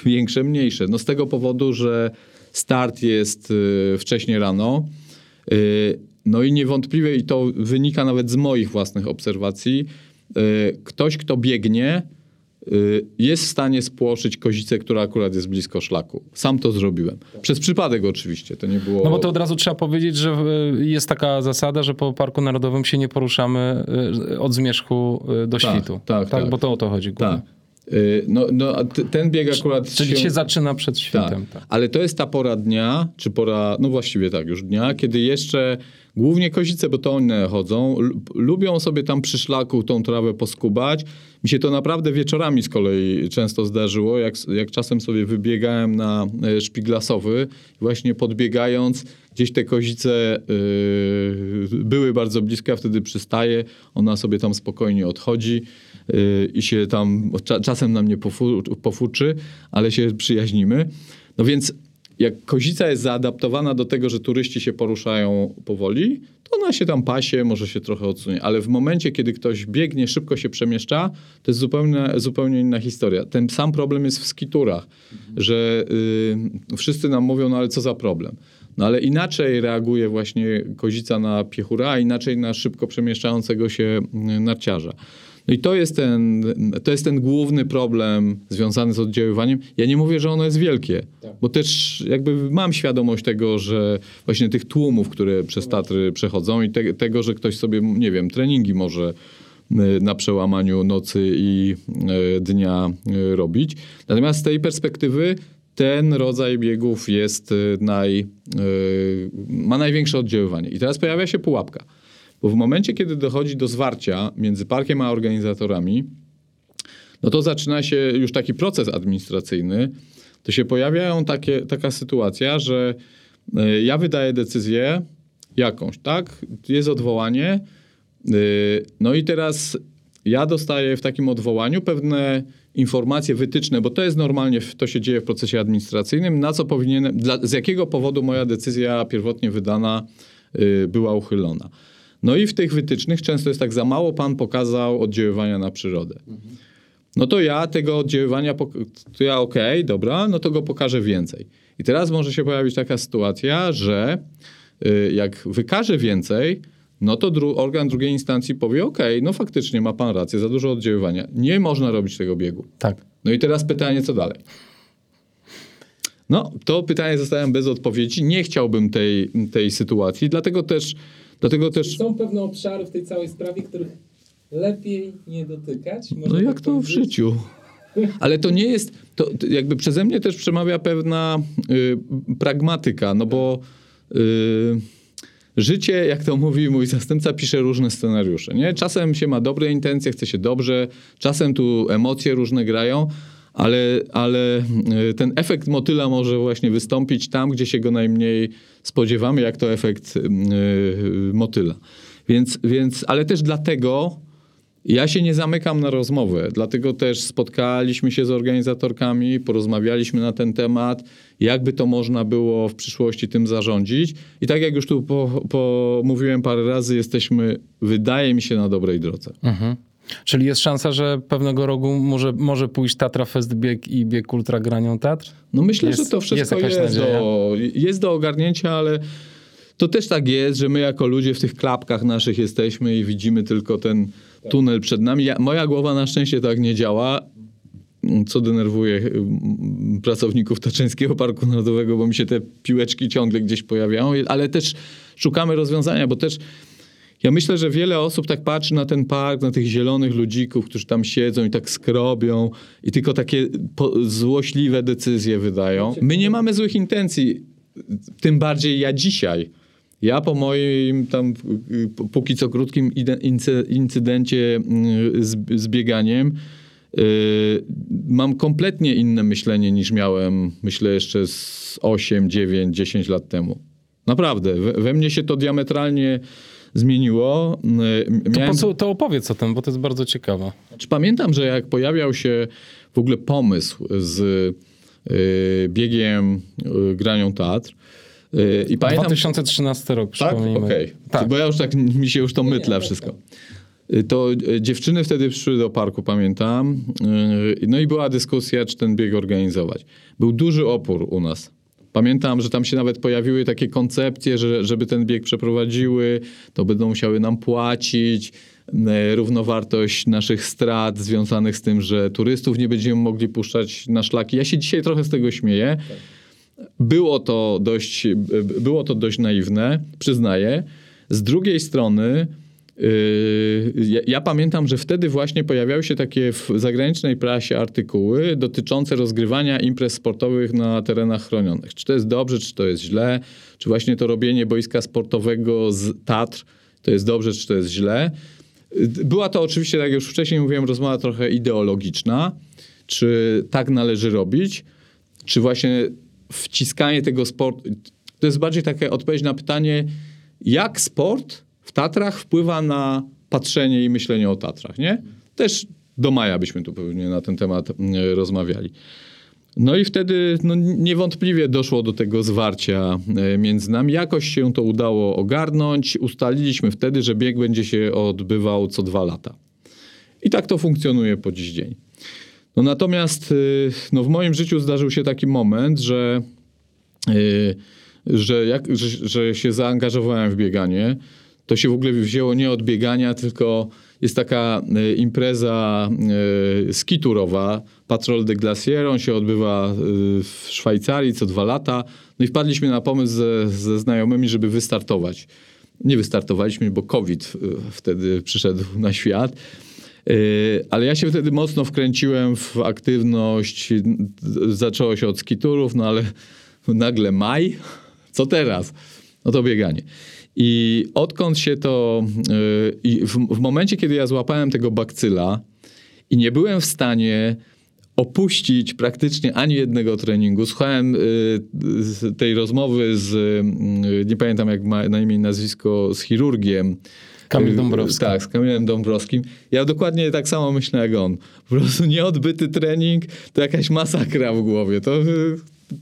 większe, mniejsze. No z tego powodu, że start jest y, wcześniej rano. Y, No i niewątpliwie, i to wynika nawet z moich własnych obserwacji, y, ktoś, kto biegnie, jest w stanie spłoszyć kozicę, która akurat jest blisko szlaku. Sam to zrobiłem. Przez przypadek oczywiście, to nie było... No bo to od razu trzeba powiedzieć, że jest taka zasada, że po Parku Narodowym się nie poruszamy od zmierzchu do Tak, świtu. tak, tak. Bo to o to chodzi. głównie. Tak. Y, No, no ten bieg akurat Czyli się zaczyna przed tak, świtem. Tak. ale to jest ta pora dnia, czy pora, no właściwie tak, już dnia, kiedy jeszcze głównie kozice, bo to one chodzą, lubią sobie tam przy szlaku tą trawę poskubać. Mi się to naprawdę wieczorami z kolei często zdarzyło, jak, jak czasem sobie wybiegałem na e, szpiglasowy, właśnie podbiegając, gdzieś te kozice yy, były bardzo blisko, ja wtedy przystaję, ona sobie tam spokojnie odchodzi yy, i się tam cza, czasem na mnie pofu, pofuczy, ale się przyjaźnimy. No więc jak kozica jest zaadaptowana do tego, że turyści się poruszają powoli, to ona się tam pasie, może się trochę odsunie. Ale w momencie, kiedy ktoś biegnie, szybko się przemieszcza, to jest zupełnie, zupełnie inna historia. Ten sam problem jest w skiturach, że y, wszyscy nam mówią, no ale co za problem. No ale inaczej reaguje właśnie kozica na piechura, a inaczej na szybko przemieszczającego się y, narciarza. No i to jest, ten, to jest ten główny problem związany z oddziaływaniem. Ja nie mówię, że ono jest wielkie, bo też jakby mam świadomość tego, że właśnie tych tłumów, które przez Tatry przechodzą i te, tego, że ktoś sobie, nie wiem, treningi może y, na przełamaniu nocy i y, dnia y, robić. Natomiast z tej perspektywy ten rodzaj biegów jest naj, ma największe oddziaływanie. I teraz pojawia się pułapka. Bo w momencie, kiedy dochodzi do zwarcia między parkiem a organizatorami, no to zaczyna się już taki proces administracyjny. To się pojawiają takie, taka sytuacja, że y, ja wydaję decyzję jakąś, tak? Jest odwołanie. y, No i teraz ja dostaję w takim odwołaniu pewne informacje wytyczne, bo to jest normalnie, to się dzieje w procesie administracyjnym, na co powinienem, dla, z jakiego powodu moja decyzja pierwotnie wydana y, była uchylona. No i w tych wytycznych często jest tak, za mało pan pokazał oddziaływania na przyrodę. No to ja tego oddziaływania, to ja okej, dobra, no to go pokażę więcej. I teraz może się pojawić taka sytuacja, że y, jak wykaże więcej, no to dru- organ drugiej instancji powie, okej, no faktycznie ma pan rację, za dużo oddziaływania. Nie można robić tego biegu. tak. No i teraz pytanie, co dalej? No, to pytanie zostałem bez odpowiedzi. Nie chciałbym tej, tej sytuacji, dlatego też, dlatego też Są pewne obszary w tej całej sprawie, których lepiej nie dotykać. No tak jak to w życiu. Ale to nie jest, to to jakby przeze mnie też przemawia pewna y, pragmatyka, no bo y, życie, jak to mówi mój zastępca, pisze różne scenariusze, nie? Czasem się ma dobre intencje, chce się dobrze, czasem tu emocje różne grają, ale, ale y, ten efekt motyla może właśnie wystąpić tam, gdzie się go najmniej spodziewamy, jak to efekt y, motyla. Więc, więc, ale też dlatego ja się nie zamykam na rozmowę, dlatego też spotkaliśmy się z organizatorkami, porozmawialiśmy na ten temat, jakby to można było w przyszłości tym zarządzić. I tak jak już tu po, po mówiłem parę razy, jesteśmy, wydaje mi się, na dobrej drodze. Mhm. Czyli jest szansa, że pewnego roku może, może pójść Tatra Fest bieg i bieg Ultra Granią Tatr? No myślę, Jest- że to wszystko jest jest, do, jest do ogarnięcia, ale to też tak jest, że my jako ludzie w tych klapkach naszych jesteśmy i widzimy tylko ten tunel przed nami. Ja, moja głowa na szczęście tak nie działa, co denerwuje mm, pracowników Tatrzańskiego Parku Narodowego, bo mi się te piłeczki ciągle gdzieś pojawiają, ale też szukamy rozwiązania, bo też ja myślę, że wiele osób tak patrzy na ten park, na tych zielonych ludzików, którzy tam siedzą i tak skrobią i tylko takie złośliwe decyzje wydają. My nie mamy złych intencji, tym bardziej ja dzisiaj. Ja po moim tam póki co krótkim incydencie y, z, z bieganiem y, mam kompletnie inne myślenie niż miałem, myślę, jeszcze z 8, 9, 10 lat temu. Naprawdę. We, we mnie się to diametralnie zmieniło. To, miałem- co, to opowiedz o tym, bo to jest bardzo ciekawe. czy pamiętam, że jak pojawiał się w ogóle pomysł z y, biegiem y, granią teatr y, i pamiętam... 2013 rok, Tak? przypomnijmy. Okej. Tak. Bo ja już tak, mi się już to mytla wszystko. To dziewczyny wtedy przyszły do parku, pamiętam. No i była dyskusja, czy ten bieg organizować. Był duży opór u nas. Pamiętam, że tam się nawet pojawiły takie koncepcje, że żeby ten bieg przeprowadziły, to będą musiały nam płacić y, równowartość naszych strat związanych z tym, że turystów nie będziemy mogli puszczać na szlaki. Ja się dzisiaj trochę z tego śmieję. Było to dość, było to dość naiwne, przyznaję. Z drugiej strony, ja, ja, pamiętam, że wtedy właśnie pojawiały się takie w zagranicznej prasie artykuły dotyczące rozgrywania imprez sportowych na terenach chronionych. Czy to jest dobrze, czy to jest źle, czy właśnie to robienie boiska sportowego z Tatr to jest dobrze, czy to jest źle. Yy, była to oczywiście, tak jak już wcześniej mówiłem, rozmowa trochę ideologiczna, czy tak należy robić, czy właśnie wciskanie tego sportu. To jest bardziej taka odpowiedź na pytanie, jak sport w Tatrach wpływa na patrzenie i myślenie o Tatrach, nie? Też do maja byśmy tu pewnie na ten temat mm, rozmawiali. No i wtedy no, niewątpliwie doszło do tego zwarcia e, między nami. Jakoś się to udało ogarnąć. Ustaliliśmy wtedy, że bieg będzie się odbywał co dwa lata. I tak to funkcjonuje po dziś dzień. No natomiast y, no, w moim życiu zdarzył się taki moment, że, yy, że, jak, że, że się zaangażowałem w bieganie to się w ogóle wzięło nie od biegania, tylko jest taka e, impreza e, skiturowa, Patrol de Glacier, on się odbywa e, w Szwajcarii co dwa lata. No i wpadliśmy na pomysł ze, ze znajomymi, żeby wystartować. Nie wystartowaliśmy, bo COVID wtedy przyszedł na świat. Ale ja się wtedy mocno wkręciłem w aktywność. Zaczęło się od skiturów, no ale nagle maj. Co teraz? No to bieganie. I odkąd się to. Yy, w, w momencie, kiedy ja złapałem tego bakcyla i nie byłem w stanie opuścić praktycznie ani jednego treningu. Słuchałem y, tej rozmowy z, y, nie pamiętam jak ma na imię i nazwisko, z chirurgiem. Kamil Dąbrowski. Tak, z Kamilem Dąbrowskim. Ja dokładnie tak samo myślę jak on. Po prostu nieodbyty trening to jakaś masakra w głowie. To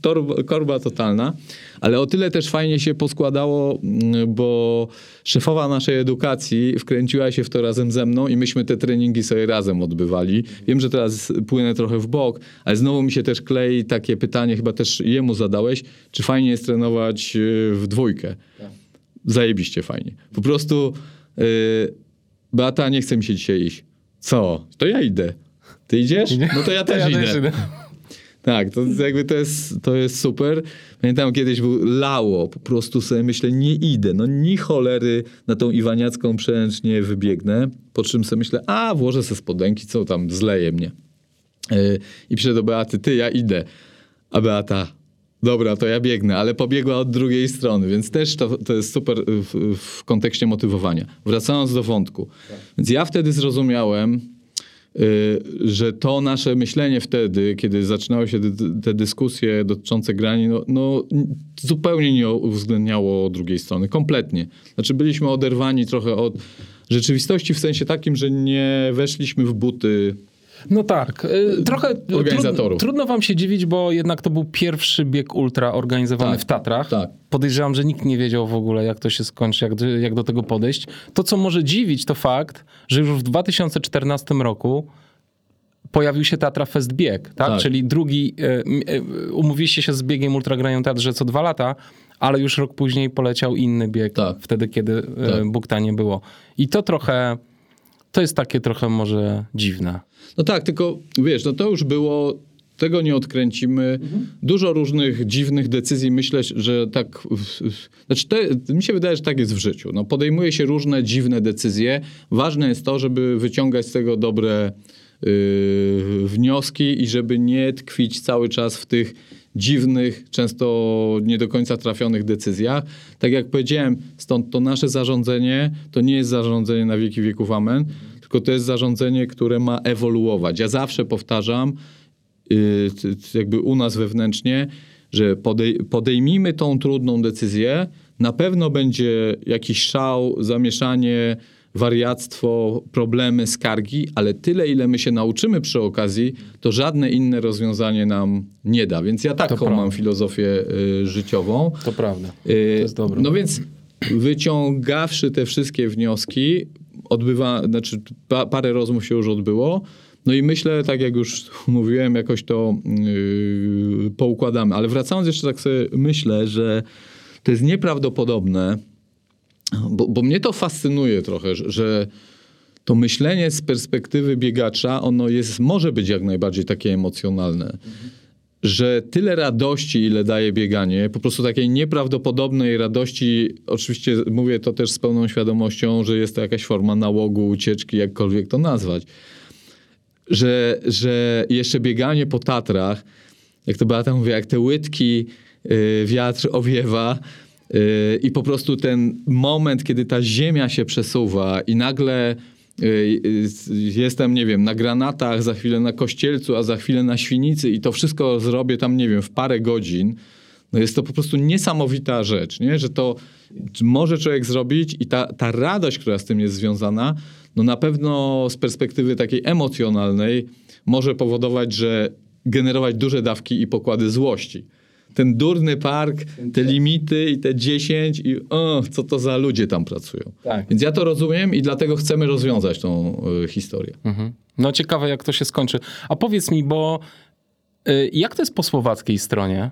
torba, korba totalna. Ale o tyle też fajnie się poskładało, mm, bo szefowa naszej edukacji wkręciła się w to razem ze mną i myśmy te treningi sobie razem odbywali. Wiem, że teraz płynę trochę w bok, ale znowu mi się też klei takie pytanie, chyba też jemu zadałeś, czy fajnie jest trenować y, w dwójkę. Tak. Zajebiście fajnie. Po prostu yy, Beata, nie chce mi się dzisiaj iść. Co? To ja idę. Ty idziesz? No to ja też ja idę. Też idę. Tak, to jakby to jest, to jest super. Pamiętam kiedyś był lało, po prostu sobie myślę, nie idę, no ni cholery na tą Iwaniacką przełęcz nie wybiegnę, po czym sobie myślę, a włożę se spodenki, co tam, zleje mnie. Yy, I piszę do Beaty, ty, ja idę. A Beata, dobra, to ja biegnę, ale pobiegła od drugiej strony, więc też to, to jest super w, w kontekście motywowania. Wracając do wątku. Tak. Więc ja wtedy zrozumiałem, że to nasze myślenie wtedy, kiedy zaczynały się te dyskusje dotyczące grani, no, no, zupełnie nie uwzględniało drugiej strony, kompletnie. Znaczy byliśmy oderwani trochę od rzeczywistości w sensie takim, że nie weszliśmy w buty no tak. Y, trochę trudno, trudno wam się dziwić, bo jednak to był pierwszy bieg ultra organizowany tak, w Tatrach. Tak. Podejrzewam, że nikt nie wiedział w ogóle, jak to się skończy, jak, jak do tego podejść. To, co może dziwić, to fakt, że już w 2014 roku pojawił się Tatra Fest Bieg, tak? tak. Czyli drugi, y, y, umówiliście się z biegiem ultragrają Teatrze co dwa lata, ale już rok później poleciał inny bieg, tak. wtedy, kiedy tak. Bukta nie było. I to trochę to jest takie trochę może dziwne. No tak, tylko wiesz, no to już było tego nie odkręcimy. Mhm. Dużo różnych dziwnych decyzji. Myślę, że tak. Znaczy, te, mi się wydaje, że tak jest w życiu. No, podejmuje się różne dziwne decyzje. Ważne jest to, żeby wyciągać z tego dobre yy, wnioski i żeby nie tkwić cały czas w tych dziwnych, często nie do końca trafionych decyzjach. Tak jak powiedziałem, stąd to nasze zarządzenie to nie jest zarządzenie na wieki wieków amen, tylko to jest zarządzenie, które ma ewoluować. Ja zawsze powtarzam, yy, jakby u nas wewnętrznie, że podej podejmijmy tą trudną decyzję, na pewno będzie jakiś szał, zamieszanie, wariactwo, problemy, skargi, ale tyle, ile my się nauczymy przy okazji, to żadne inne rozwiązanie nam nie da. Więc ja taką mam filozofię y, życiową. To prawda. Y, to jest dobre. No więc wyciągawszy te wszystkie wnioski, odbywa, znaczy pa, parę rozmów się już odbyło. No i myślę, tak jak już mówiłem, jakoś to yy, poukładamy. Ale wracając jeszcze tak sobie myślę, że to jest nieprawdopodobne, bo, bo mnie to fascynuje trochę, że, to myślenie z perspektywy biegacza, ono jest, może być jak najbardziej takie emocjonalne. że tyle radości, ile daje bieganie, po prostu takiej nieprawdopodobnej radości, oczywiście mówię to też z pełną świadomością, że jest to jakaś forma nałogu, ucieczki, jakkolwiek to nazwać, że, że jeszcze bieganie po Tatrach, jak to Beata mówi, jak te łydki yy, wiatr owiewa, i po prostu ten moment, kiedy ta ziemia się przesuwa i nagle Y, y, jestem, nie wiem, na granatach, za chwilę na kościelcu, a za chwilę na świnicy i to wszystko zrobię tam, nie wiem, w parę godzin. No jest to po prostu niesamowita rzecz, nie? że to może człowiek zrobić i ta, ta radość, która z tym jest związana, no na pewno z perspektywy takiej emocjonalnej może powodować, że generować duże dawki i pokłady złości ten durny park, te limity i te 10 i o, co to za ludzie tam pracują. Tak. Więc ja to rozumiem i dlatego chcemy rozwiązać tą y, historię. Mhm. No ciekawe jak to się skończy. A powiedz mi, bo y, jak to jest po słowackiej stronie?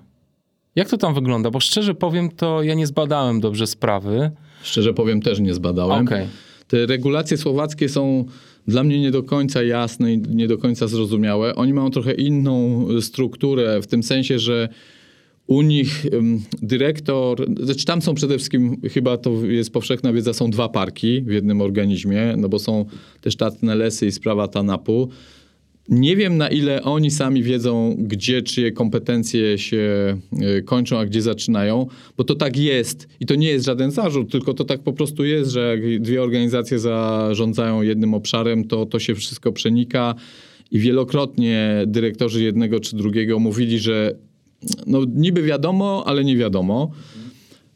Jak to tam wygląda? Bo szczerze powiem, to ja nie zbadałem dobrze sprawy. Szczerze powiem, też nie zbadałem. Okay. Te regulacje słowackie są dla mnie nie do końca jasne i nie do końca zrozumiałe. Oni mają trochę inną strukturę, w tym sensie, że u nich dyrektor, znaczy tam są przede wszystkim, chyba to jest powszechna wiedza, są dwa parki w jednym organizmie, no bo są te sztatne lesy i sprawa TANAP-u. Nie wiem na ile oni sami wiedzą, gdzie czyje kompetencje się e, kończą, a gdzie zaczynają, bo to tak jest i to nie jest żaden zarzut, tylko to tak po prostu jest, że jak dwie organizacje zarządzają jednym obszarem, to to się wszystko przenika i wielokrotnie dyrektorzy jednego czy drugiego mówili, że no niby wiadomo, ale nie wiadomo.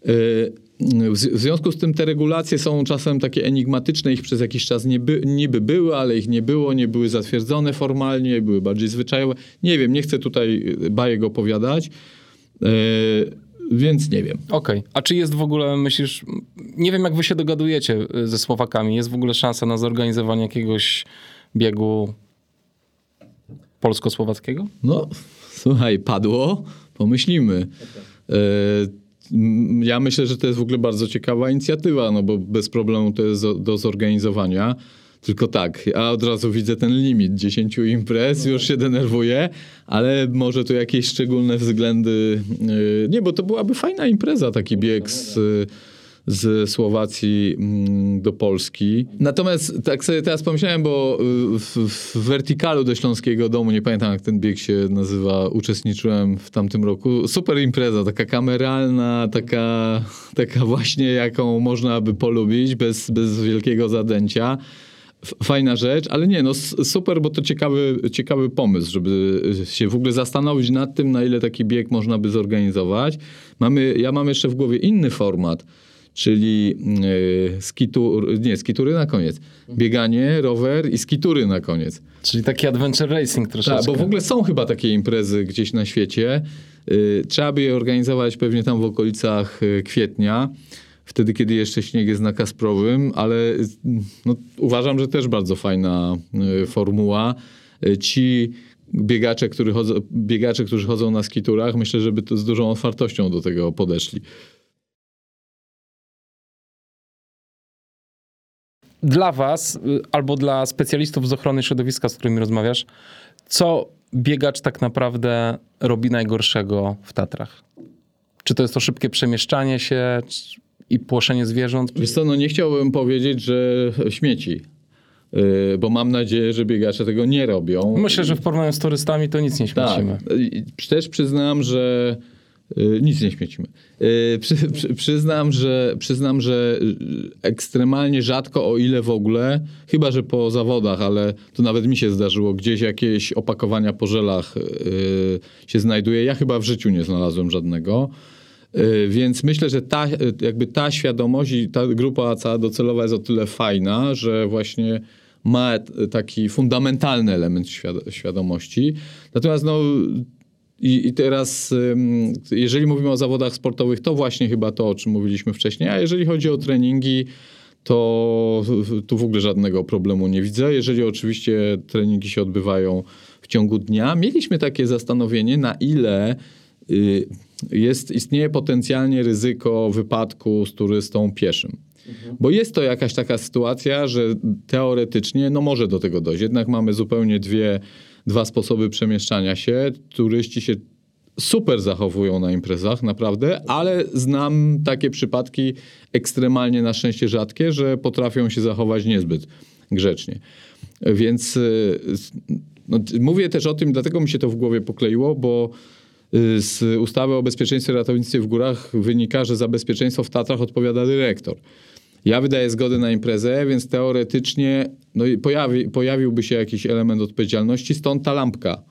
Y, w związku z tym te regulacje są czasem takie enigmatyczne, ich przez jakiś czas niby, niby były, ale ich nie było, nie były zatwierdzone formalnie, były bardziej zwyczajowe. Nie wiem, nie chcę tutaj bajek opowiadać, y, więc nie wiem. Okej, okay. a czy jest w ogóle, myślisz, nie wiem jak wy się dogadujecie y, ze Słowakami, jest w ogóle szansa na zorganizowanie jakiegoś biegu polsko-słowackiego? No, słuchaj, padło, pomyślimy. E, ja myślę, że to jest w ogóle bardzo ciekawa inicjatywa, no bo bez problemu to jest do zorganizowania. Tylko tak, ja od razu widzę ten limit 10 imprez, już się denerwuję, ale może tu jakieś szczególne względy. E, nie, bo to byłaby fajna impreza, taki bieg z z Słowacji mm, do Polski. Natomiast tak sobie teraz pomyślałem, bo y, w, w Vertikalu do Śląskiego Domu, nie pamiętam jak ten bieg się nazywa, uczestniczyłem w tamtym roku. Super impreza, taka kameralna, taka, taka właśnie jaką można by polubić, bez, bez wielkiego zadęcia fajna rzecz, ale nie, no super, bo to ciekawy, ciekawy pomysł, żeby się w ogóle zastanowić nad tym, na ile taki bieg można by zorganizować. Mamy, ja mam jeszcze w głowie inny format, czyli skitur, nie, skitury na koniec. Bieganie, rower i skitury na koniec. Czyli taki adventure racing troszeczkę. Tak, bo w ogóle są chyba takie imprezy gdzieś na świecie. Yy, trzeba by je organizować pewnie tam w okolicach y, kwietnia, wtedy kiedy jeszcze śnieg jest na Kasprowym, ale no, uważam, że też bardzo fajna yy, formuła. Y, ci biegacze, którzy chodzą, biegacze, którzy chodzą na skiturach, myślę, żeby to z dużą otwartością do tego podeszli. Dla Was y, albo dla specjalistów z ochrony środowiska, z którymi rozmawiasz, co biegacz tak naprawdę robi najgorszego w Tatrach? Czy to jest to szybkie przemieszczanie się i płoszenie zwierząt? Wiesz co, no nie chciałbym powiedzieć, że śmieci. Yy, bo mam nadzieję, że biegacze tego nie robią. Myślę, że w porównaniu z turystami to nic nie śmiecimy. Tak. Też przyznam, że Y, nic nie śmiecimy. Y, przy, przy, przyznam, że, przyznam, że ekstremalnie rzadko, o ile w ogóle, chyba że po zawodach, ale to nawet mi się zdarzyło, gdzieś jakieś opakowania po żelach się znajduje. Ja chyba w życiu nie znalazłem żadnego. Więc myślę, że ta, jakby ta świadomość i ta grupa cała docelowa jest o tyle fajna, że właśnie ma taki fundamentalny element świadomości. Natomiast no, i, I, teraz, jeżeli mówimy o zawodach sportowych, to właśnie chyba to, o czym mówiliśmy wcześniej. A jeżeli chodzi o treningi, to tu w ogóle żadnego problemu nie widzę. Jeżeli oczywiście treningi się odbywają w ciągu dnia, mieliśmy takie zastanowienie, na ile y, jest, istnieje potencjalnie ryzyko wypadku z turystą pieszym. Mhm. Bo jest to jakaś taka sytuacja, że teoretycznie no może do tego dojść. Jednak mamy zupełnie dwie dwa sposoby przemieszczania się. Turyści się super zachowują na imprezach, naprawdę, ale znam takie przypadki ekstremalnie na szczęście rzadkie, że potrafią się zachować niezbyt grzecznie. Więc y, no, mówię też o tym, dlatego mi się to w głowie pokleiło, bo y, z ustawy o bezpieczeństwie ratownictwie w górach wynika, że za bezpieczeństwo w Tatrach odpowiada dyrektor. Ja wydaję zgodę na imprezę, więc teoretycznie no, pojawi, pojawiłby się jakiś element odpowiedzialności, stąd ta lampka.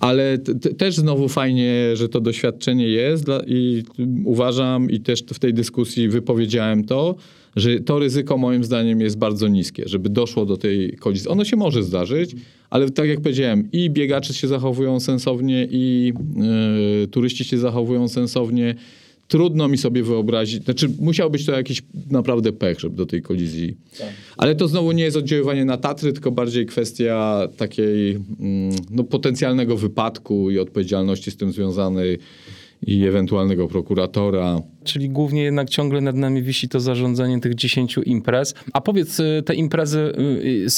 Ale też znowu fajnie, że to doświadczenie jest dla, i uważam i też w tej dyskusji wypowiedziałem to, że to ryzyko moim zdaniem jest bardzo niskie, żeby doszło do tej kolizji. Ono się może zdarzyć, ale tak jak powiedziałem, i biegacze się zachowują sensownie, i yy, turyści się zachowują sensownie. Trudno mi sobie wyobrazić, znaczy musiał być to jakiś naprawdę pech, żeby do tej kolizji. Tak. Ale to znowu nie jest oddziaływanie na Tatry, tylko bardziej kwestia takiej mm, no, potencjalnego wypadku i odpowiedzialności z tym związanej i ewentualnego prokuratora. Czyli głównie jednak ciągle nad nami wisi to zarządzanie tych 10 imprez. A powiedz, y, te imprezy,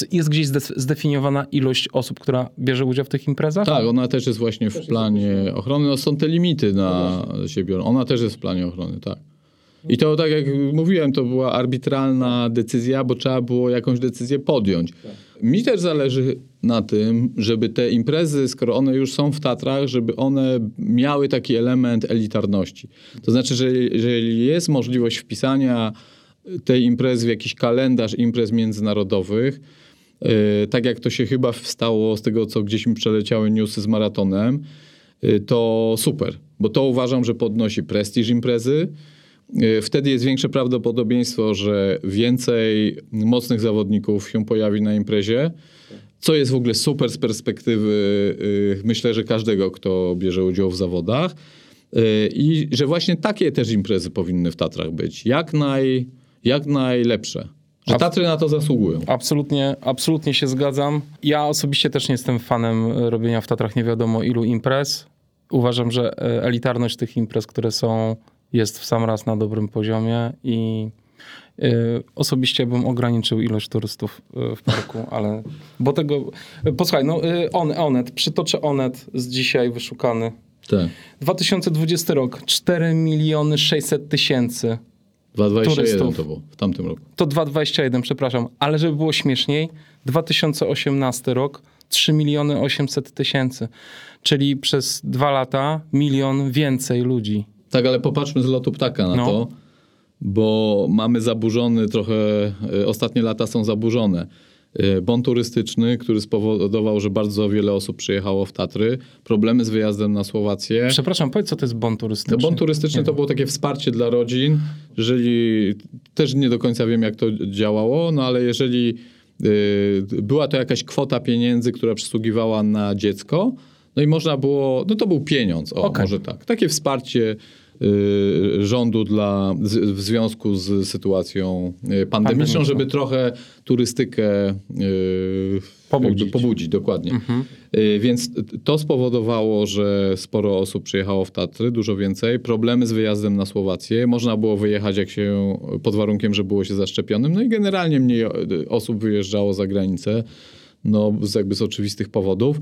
y, jest gdzieś zdefiniowana ilość osób, która bierze udział w tych imprezach? Tak, ona też jest właśnie w planie ochrony. No są te limity na no siebie. Ona też jest w planie ochrony, tak. I to, tak jak mówiłem, to była arbitralna decyzja, bo trzeba było jakąś decyzję podjąć. Mi też zależy na tym, żeby te imprezy, skoro one już są w Tatrach, żeby one miały taki element elitarności. To znaczy, że jeżeli jest możliwość wpisania tej imprezy w jakiś kalendarz imprez międzynarodowych, yy, tak jak to się chyba stało z tego, co gdzieś mi przeleciały newsy z maratonem, yy, to super, bo to uważam, że podnosi prestiż imprezy, Y, wtedy jest większe prawdopodobieństwo, że więcej mocnych zawodników się pojawi na imprezie, co jest w ogóle super z perspektywy, y, myślę, że każdego, kto bierze udział w zawodach. Y, I że właśnie takie też imprezy powinny w Tatrach być. Jak, naj, jak najlepsze. Że Tatry na to zasługują. Absolutnie, absolutnie się zgadzam. Ja osobiście też nie jestem fanem robienia w Tatrach nie wiadomo ilu imprez. Uważam, że e, elitarność tych imprez, które są jest w sam raz na dobrym poziomie i osobiście bym ograniczył ilość turystów y, w parku, ale bo tego. Posłuchaj, no y, on, Onet, przytoczę Onet z dzisiaj wyszukany. Tak. 2020 rok 4 miliony 600 tysięcy 2,21 to było w tamtym roku. To 2,21, przepraszam. Ale żeby było śmieszniej, 2018 rok 3 miliony 800 tysięcy. Czyli przez dwa lata milion więcej ludzi tak, ale popatrzmy z lotu ptaka na no. to, bo mamy zaburzony trochę, e, ostatnie lata są zaburzone. E, bon turystyczny, który spowodował, że bardzo wiele osób przyjechało w Tatry. Problemy z wyjazdem na Słowację. Przepraszam, powiedz co to jest bon turystyczny? No, bon turystyczny to było takie wsparcie dla rodzin. Jeżeli, też nie do końca wiem jak to działało, no ale jeżeli y, była to jakaś kwota pieniędzy, która przysługiwała na dziecko, no i można było, no to był pieniądz, o okay. może tak. Takie wsparcie rządu dla, w związku z sytuacją y, pandemiczną, żeby trochę turystykę y, pobudzić, pobudzić dokładnie. Mhm. Więc to spowodowało, że sporo osób przyjechało w Tatry, dużo więcej. Problemy z wyjazdem na Słowację. Można było wyjechać jak się, pod warunkiem, że było się zaszczepionym. No i generalnie mniej osób wyjeżdżało za granicę, no z jakby z oczywistych powodów.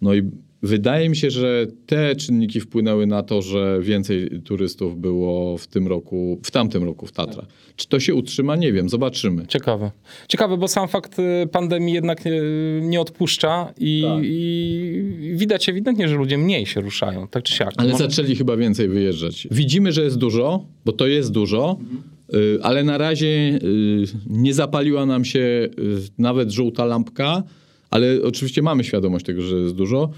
No i Wydaje mi się, że te czynniki wpłynęły na to, że więcej turystów było w tym roku, w tamtym roku w Tatrach. Czy to się utrzyma? Nie wiem, zobaczymy. Ciekawe. Ciekawe, bo sam fakt y, pandemii jednak y, nie odpuszcza i, tak. i widać ewidentnie, że ludzie mniej się ruszają, tak czy siak. Ale Może... zaczęli chyba więcej wyjeżdżać. Widzimy, że jest dużo, bo to jest dużo, mhm. ale na razie nie zapaliła nam się nawet żółta lampka, ale oczywiście mamy świadomość tego, że jest dużo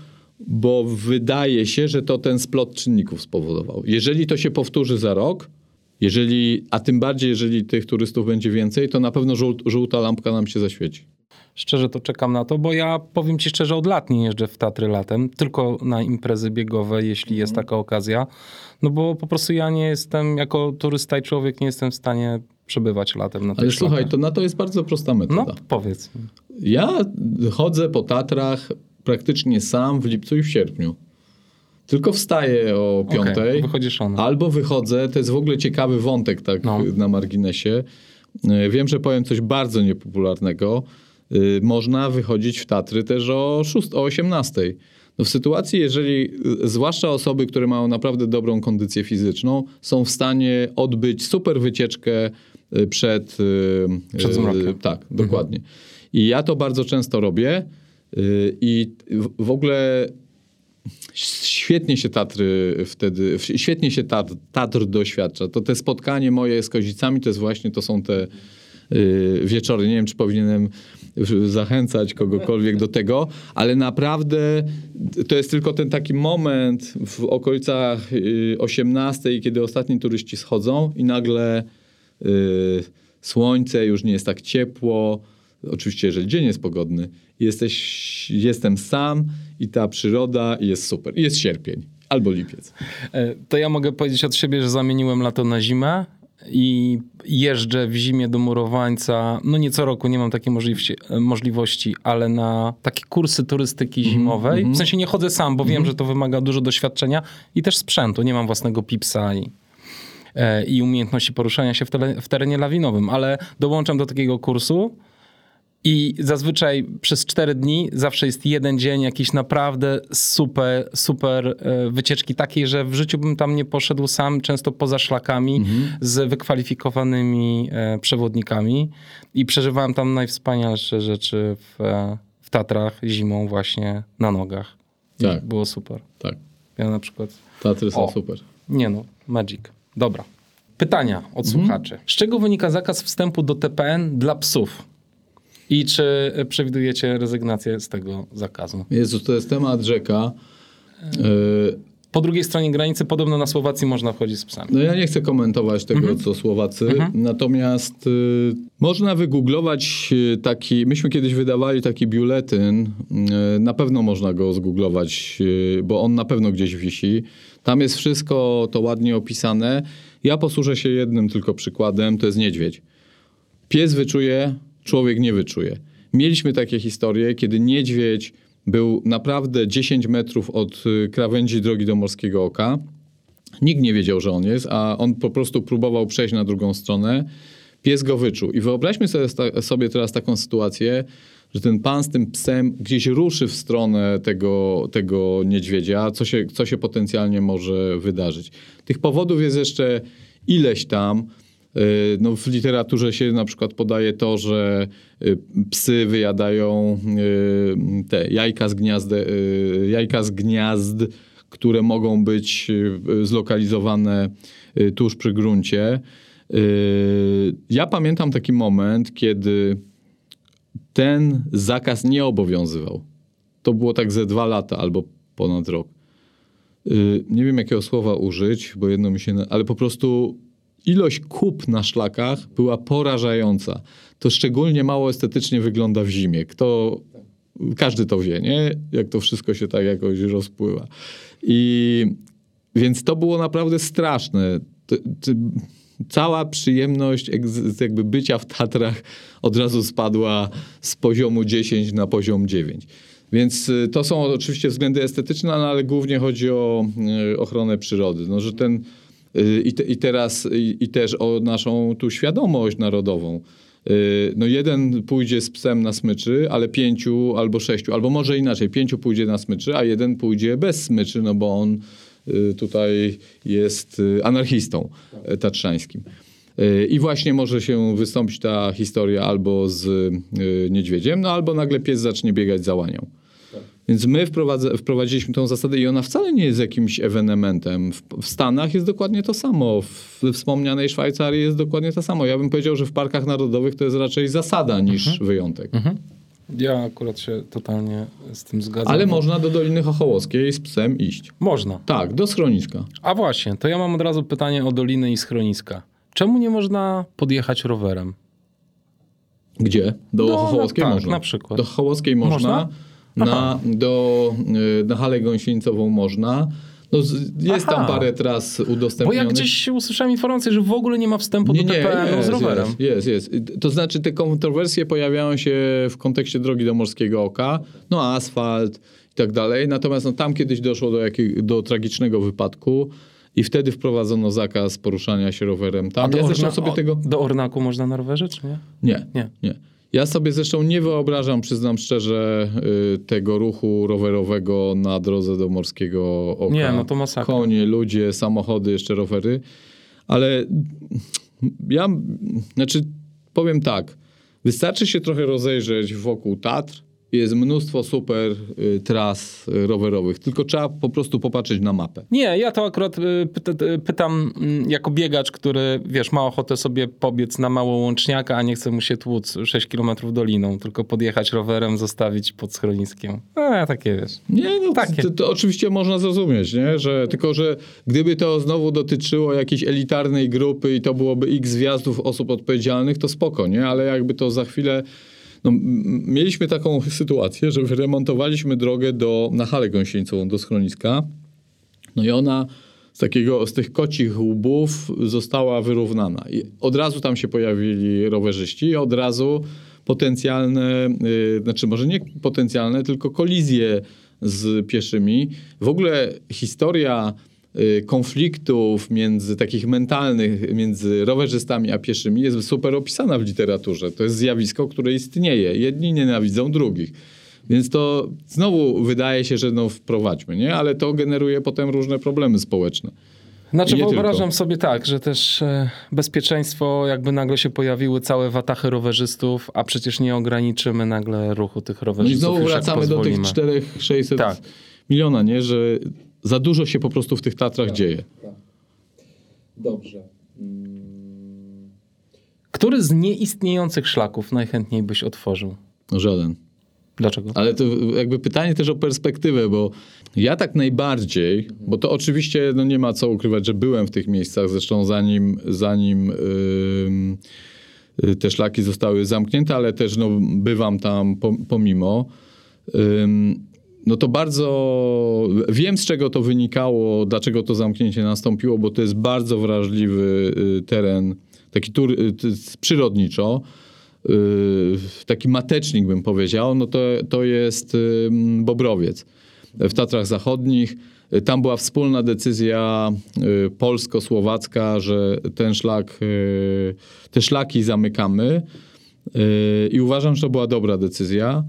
bo wydaje się, że to ten splot czynników spowodował. Jeżeli to się powtórzy za rok, jeżeli, a tym bardziej, jeżeli tych turystów będzie więcej, to na pewno żółta lampka nam się zaświeci. Szczerze to czekam na to, bo ja powiem ci szczerze, od lat nie jeżdżę w Tatry latem, tylko na imprezy biegowe, jeśli jest taka okazja. No bo po prostu ja nie jestem, jako turysta i człowiek, nie jestem w stanie przebywać latem na Ale słuchaj, to na to jest bardzo prosta metoda. No, powiedz. Ja chodzę po Tatrach praktycznie sam w lipcu i w sierpniu. Tylko wstaję o piątej. Okay. Albo wychodzę, to jest w ogóle ciekawy wątek tak no. na marginesie. E, wiem, że powiem coś bardzo niepopularnego. E, można wychodzić w Tatry też o, 6, o 18. No w sytuacji, jeżeli y, zwłaszcza osoby, które mają naprawdę dobrą kondycję fizyczną, są w stanie odbyć super wycieczkę przed... Przed zmrokiem. Tak, dokładnie. I ja to bardzo często robię i w- ogóle świetnie się Tatry wtedy, świetnie się Tatr, Tatr doświadcza. To te spotkanie moje z Kozicami to jest właśnie, to są te y, wieczory. Nie wiem, czy powinienem zachęcać kogokolwiek do tego, ale naprawdę to jest tylko ten taki moment w okolicach y, 18, kiedy ostatni turyści schodzą i nagle y, słońce, już nie jest tak ciepło. Oczywiście, jeżeli dzień jest pogodny, jesteś, jestem sam i ta przyroda jest super. I jest sierpień albo lipiec. E, To ja mogę powiedzieć od siebie, że zamieniłem lato na zimę i jeżdżę w zimie do murowańca. No nie co roku, nie mam takiej możliwości, e, możliwości ale na takie kursy turystyki zimowej. W sensie nie chodzę sam, bo wiem, że to wymaga dużo doświadczenia i też sprzętu. Nie mam własnego pipsa i, e, i umiejętności poruszania się w, tele, w terenie lawinowym, ale dołączam do takiego kursu. I zazwyczaj przez cztery dni zawsze jest jeden dzień jakiejś naprawdę super, super e, wycieczki takiej, że w życiu bym tam nie poszedł sam, często poza szlakami z wykwalifikowanymi e, przewodnikami i przeżywałem tam najwspanialsze rzeczy w, e, w Tatrach zimą właśnie na nogach. I Tak. Było super. Tak, Ja na przykład... Tatry są O. super. Nie no, magic. Dobra. Pytania od słuchaczy. Z czego wynika zakaz wstępu do TPN dla psów? I czy e, przewidujecie rezygnację z tego zakazu? Jezu, to jest temat rzeka. Y, Po drugiej stronie granicy podobno na Słowacji można wchodzić z psami. No ja nie chcę komentować tego, Mhm. co Słowacy, natomiast y, można wygooglować y, taki, myśmy kiedyś wydawali taki biuletyn, y, na pewno można go zgooglować, y, bo on na pewno gdzieś wisi. Tam jest wszystko to ładnie opisane. Ja posłużę się jednym tylko przykładem, to jest niedźwiedź. Pies wyczuje, człowiek nie wyczuje. Mieliśmy takie historie, kiedy niedźwiedź był naprawdę 10 metrów od y, krawędzi drogi do Morskiego Oka. Nikt nie wiedział, że on jest, a on po prostu próbował przejść na drugą stronę. Pies go wyczuł. I wyobraźmy sobie, teraz taką sytuację, że ten pan z tym psem gdzieś ruszy w stronę tego, tego niedźwiedzia, co się, co się potencjalnie może wydarzyć. Tych powodów jest jeszcze ileś tam. Yy, No w literaturze się na przykład podaje to, że y, psy wyjadają y, te jajka z, gniazde, jajka z gniazd, które mogą być zlokalizowane tuż przy gruncie. Ja pamiętam taki moment, kiedy ten zakaz nie obowiązywał. To było tak ze dwa lata albo ponad rok. Nie wiem jakiego słowa użyć, bo jedno mi się. Ale po prostu ilość kup na szlakach była porażająca. To szczególnie mało estetycznie wygląda w zimie. Kto, każdy to wie, nie? Jak to wszystko się tak jakoś rozpływa. I więc to było naprawdę straszne. T- t- Cała przyjemność jakby bycia w Tatrach od razu spadła z poziomu 10 na poziom 9. Więc y, to są oczywiście względy estetyczne, no, ale głównie chodzi o y, ochronę przyrody. No, że ten, i, te, I teraz i, i też o naszą tu świadomość narodową. Y, No jeden pójdzie z psem na smyczy, ale pięciu albo sześciu, albo może inaczej, pięciu pójdzie na smyczy, a jeden pójdzie bez smyczy, no bo on y, tutaj jest y, anarchistą y, tatrzańskim. Y, I właśnie może się wystąpić ta historia albo z y, niedźwiedziem, no albo nagle pies zacznie biegać za łanią. Więc my wprowadziliśmy tą zasadę i ona wcale nie jest jakimś ewenementem. W, w Stanach jest dokładnie to samo. W wspomnianej Szwajcarii jest dokładnie to samo. Ja bym powiedział, że w parkach narodowych to jest raczej zasada niż wyjątek. Ja akurat się totalnie z tym zgadzam. Ale można do Doliny Chochołowskiej z psem iść. Można. Tak, do schroniska. A właśnie, to ja mam od razu pytanie o doliny i schroniska. Czemu nie można podjechać rowerem? Gdzie? Do No, Chochołowskiej tak, można. na przykład. Do Chochołowskiej można. Można? Na, do, y, na halę gąsienicową można. No, jest tam Aha. parę tras Bo udostępnionych. ja gdzieś usłyszałem informację, że w ogóle nie ma wstępu do TPN z rowerem. Jest, jest, jest. To znaczy te kontrowersje pojawiają się w kontekście drogi do Morskiego Oka, no asfalt i tak dalej. Natomiast no, tam kiedyś doszło do, jakiego, do tragicznego wypadku i wtedy wprowadzono zakaz poruszania się rowerem tam. do, Ja Orna- sobie tego... do Ornaku można na rowerze, czy nie? Nie, Nie. nie. Ja sobie zresztą nie wyobrażam, przyznam szczerze, y, tego ruchu rowerowego na drodze do Morskiego Oka. Nie, no to masakra. Konie, ludzie, samochody, jeszcze rowery. Ale ja, znaczy powiem tak, wystarczy się trochę rozejrzeć wokół Tatr, jest mnóstwo super y, tras y, rowerowych, tylko trzeba po prostu popatrzeć na mapę. Nie, ja to akurat y, pyta, pytam mm, jako biegacz, który, wiesz, ma ochotę sobie pobiec na mało łączniaka, a nie chce mu się tłuc 6 km doliną, tylko podjechać rowerem, zostawić pod schroniskiem. A, takie wiesz. Nie, no Takie. to, to oczywiście można zrozumieć, nie? Że, tylko że gdyby to znowu dotyczyło jakiejś elitarnej grupy i to byłoby x wjazdów osób odpowiedzialnych, to spoko, nie? Ale jakby to za chwilę... No, mieliśmy taką sytuację, że wyremontowaliśmy drogę do, na halę gąsienicową do schroniska. No i ona z takiego, z tych kocich łbów została wyrównana. I od razu tam się pojawili rowerzyści od razu potencjalne, y, znaczy może nie potencjalne, tylko kolizje z pieszymi. W ogóle historia konfliktów między takich mentalnych między rowerzystami a pieszymi jest super opisana w literaturze. To jest zjawisko, które istnieje. Jedni nienawidzą drugich. Więc to znowu wydaje się, że no wprowadźmy, nie? Ale to generuje potem różne problemy społeczne. Znaczy wyobrażam tylko. sobie tak, że też e, bezpieczeństwo, jakby nagle się pojawiły całe watachy rowerzystów, a przecież nie ograniczymy nagle ruchu tych No i rowerzystów. znowu wracamy do tych pozwolimy. 4-600 Tak. miliona, nie? Że za dużo się po prostu w tych Tatrach dzieje. Dobrze. Który z nieistniejących szlaków najchętniej byś otworzył? No żaden. Dlaczego? Ale to jakby pytanie też o perspektywę, bo ja tak najbardziej, bo to oczywiście no nie ma co ukrywać, że byłem w tych miejscach, zresztą zanim, zanim ym, y, te szlaki zostały zamknięte, ale też no, bywam tam po, pomimo. Ym, no to bardzo wiem, z czego to wynikało, dlaczego to zamknięcie nastąpiło, bo to jest bardzo wrażliwy y, teren, taki tur, y, przyrodniczo y, taki matecznik bym powiedział, no to, to jest Bobrowiec w Tatrach Zachodnich. Tam była wspólna decyzja polsko-słowacka, że ten szlak, te szlaki zamykamy i uważam, że to była dobra decyzja,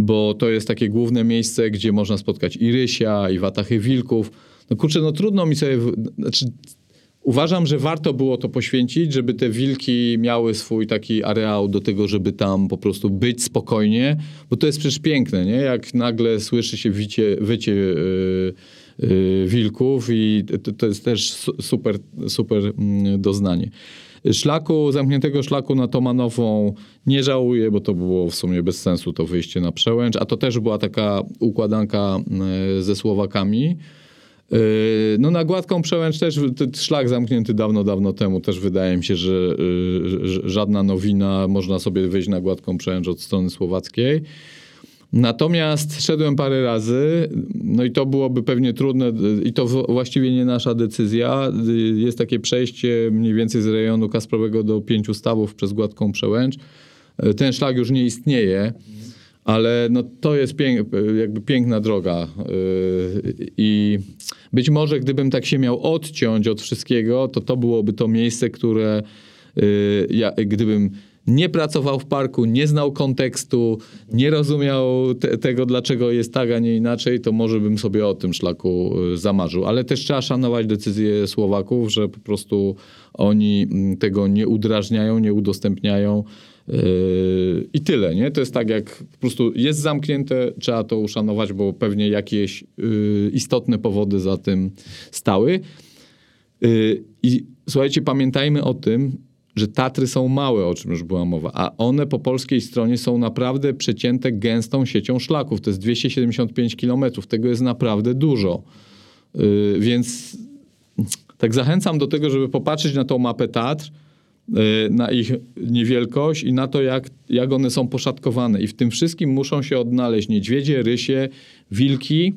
bo to jest takie główne miejsce, gdzie można spotkać i i watachy wilków. No kurczę, no trudno mi sobie, znaczy Uważam, że warto było to poświęcić, żeby te wilki miały swój taki areał do tego, żeby tam po prostu być spokojnie, bo to jest przecież piękne, nie? Jak nagle słyszy się wycie yy, wilków i to, to jest też su- super, super mm, doznanie. Szlaku, zamkniętego szlaku na Tomanową nie żałuję, bo to było w sumie bez sensu to wyjście na przełęcz, a to też była taka układanka yy, ze Słowakami. Yy, No na gładką przełęcz też szlak zamknięty dawno, dawno temu też wydaje mi się, że ż- żadna nowina, można sobie wyjść na gładką przełęcz od strony słowackiej. Natomiast szedłem parę razy, no i to byłoby pewnie trudne i to właściwie nie nasza decyzja. Jest takie przejście mniej więcej z rejonu Kasprowego do Pięciu Stawów przez gładką przełęcz. Ten szlak już nie istnieje. Ale no, to jest pięk, jakby piękna droga. I być może gdybym tak się miał odciąć od wszystkiego, to to byłoby to miejsce, które ja, gdybym nie pracował w parku, nie znał kontekstu, nie rozumiał te, tego, dlaczego jest tak, a nie inaczej, to może bym sobie o tym szlaku yy, zamarzył. Ale też trzeba szanować decyzję Słowaków, że po prostu oni mm, tego nie udrażniają, nie udostępniają. Yy, I tyle, nie? To jest tak, jak po prostu jest zamknięte, trzeba to uszanować, bo pewnie jakieś yy, istotne powody za tym stały. Yy, I słuchajcie, pamiętajmy o tym, że Tatry są małe, o czym już była mowa, a one po polskiej stronie są naprawdę przecięte gęstą siecią szlaków. To jest 275 kilometrów, tego jest naprawdę dużo. Yy, więc tak zachęcam do tego, żeby popatrzeć na tą mapę Tatr, y, na ich niewielkość i na to, jak, jak one są poszatkowane. I w tym wszystkim muszą się odnaleźć niedźwiedzie, rysie, wilki,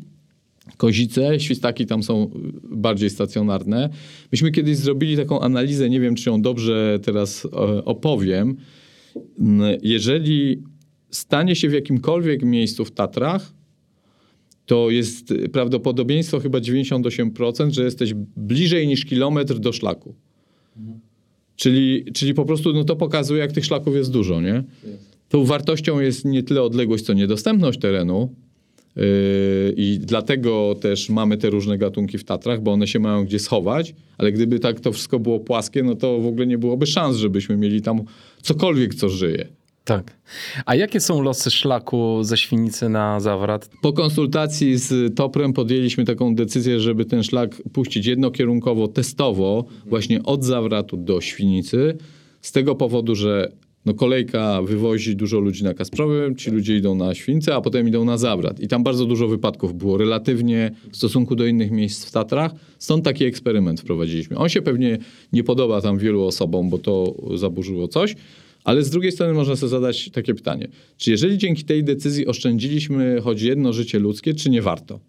kozice, świstaki tam są bardziej stacjonarne. Myśmy kiedyś zrobili taką analizę, nie wiem, czy ją dobrze teraz e, opowiem. Jeżeli stanie się w jakimkolwiek miejscu w Tatrach, to jest prawdopodobieństwo chyba 98%, że jesteś bliżej niż kilometr do szlaku. Czyli, czyli po prostu no to pokazuje, jak tych szlaków jest dużo, nie? Tą wartością jest nie tyle odległość, co niedostępność terenu. Yy, I dlatego też mamy te różne gatunki w Tatrach, bo one się mają gdzie schować, ale gdyby tak to wszystko było płaskie, no to w ogóle nie byłoby szans, żebyśmy mieli tam cokolwiek, co żyje. Tak. A jakie są losy szlaku ze Świnicy na Zawrat? Po konsultacji z Toprem podjęliśmy taką decyzję, żeby ten szlak puścić jednokierunkowo, testowo, właśnie od Zawratu do Świnicy, z tego powodu, że no kolejka wywozi dużo ludzi na Kasprowym, ci ludzie idą na Świńce, a potem idą na Zawrat. I tam bardzo dużo wypadków było relatywnie w stosunku do innych miejsc w Tatrach. Stąd taki eksperyment wprowadziliśmy. On się pewnie nie podoba tam wielu osobom, bo to zaburzyło coś, ale z drugiej strony można sobie zadać takie pytanie. Czy jeżeli dzięki tej decyzji oszczędziliśmy choć jedno życie ludzkie, czy nie warto?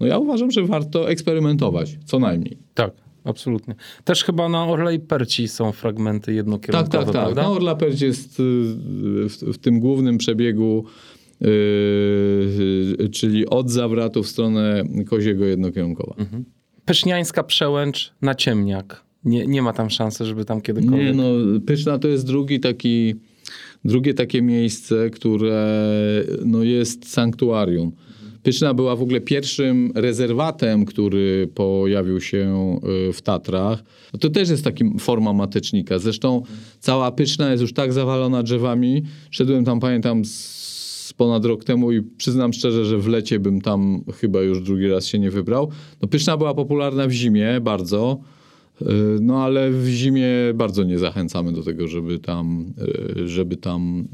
No ja uważam, że warto eksperymentować, co najmniej. Tak. Absolutnie. Też chyba na Orlej Perci są fragmenty jednokierunkowe, Tak, tak, tak. prawda? No, Orla Perć jest y, w, w tym głównym przebiegu, yy, czyli od Zawratu w stronę Koziego jednokierunkowa. Pyszniańska Przełęcz na Ciemniak. Nie, nie ma tam szansy, żeby tam kiedykolwiek... Nie, no, Pyczna to jest drugi taki, drugie takie miejsce, które no, jest sanktuarium. Pyczna była w ogóle pierwszym rezerwatem, który pojawił się y, w Tatrach. No to też jest taka forma matecznika. Zresztą cała Pyczna jest już tak zawalona drzewami. Szedłem tam, pamiętam, z ponad rok temu i przyznam szczerze, że w lecie bym tam chyba już drugi raz się nie wybrał. No Pyczna była popularna w zimie bardzo. Y, No ale w zimie bardzo nie zachęcamy do tego, żeby tam, y, żeby tam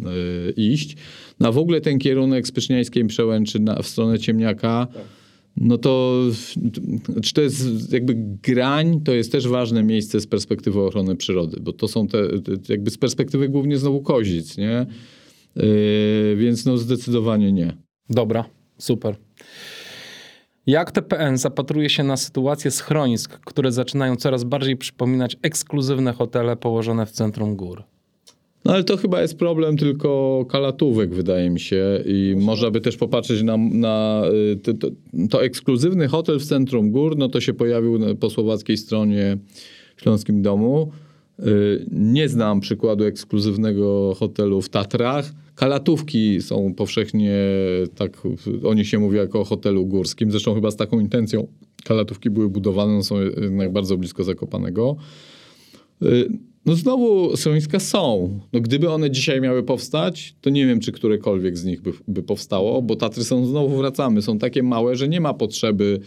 y, iść. No a w ogóle ten kierunek z Pyszniańskiej Przełęczy na, w stronę Ciemniaka, no to czy to jest jakby grań, to jest też ważne miejsce z perspektywy ochrony przyrody, bo to są te, te jakby z perspektywy głównie znowu kozic, nie? Y, Więc no zdecydowanie nie. Dobra, super. Jak TPN zapatruje się na sytuację schronisk, które zaczynają coraz bardziej przypominać ekskluzywne hotele położone w centrum gór? No ale to chyba jest problem tylko kalatówek, wydaje mi się. I można by też popatrzeć na, na y, to, to, to ekskluzywny hotel w centrum gór, no to się pojawił po słowackiej stronie w Śląskim Domu. Y, Nie znam przykładu ekskluzywnego hotelu w Tatrach. Kalatówki są powszechnie, tak o nich się mówi jako o hotelu górskim. Zresztą chyba z taką intencją kalatówki były budowane, są jednak bardzo blisko Zakopanego. Y, No znowu schroniska są. No gdyby one dzisiaj miały powstać, to nie wiem, czy którekolwiek z nich by, by powstało, bo Tatry są, znowu wracamy, są takie małe, że nie ma potrzeby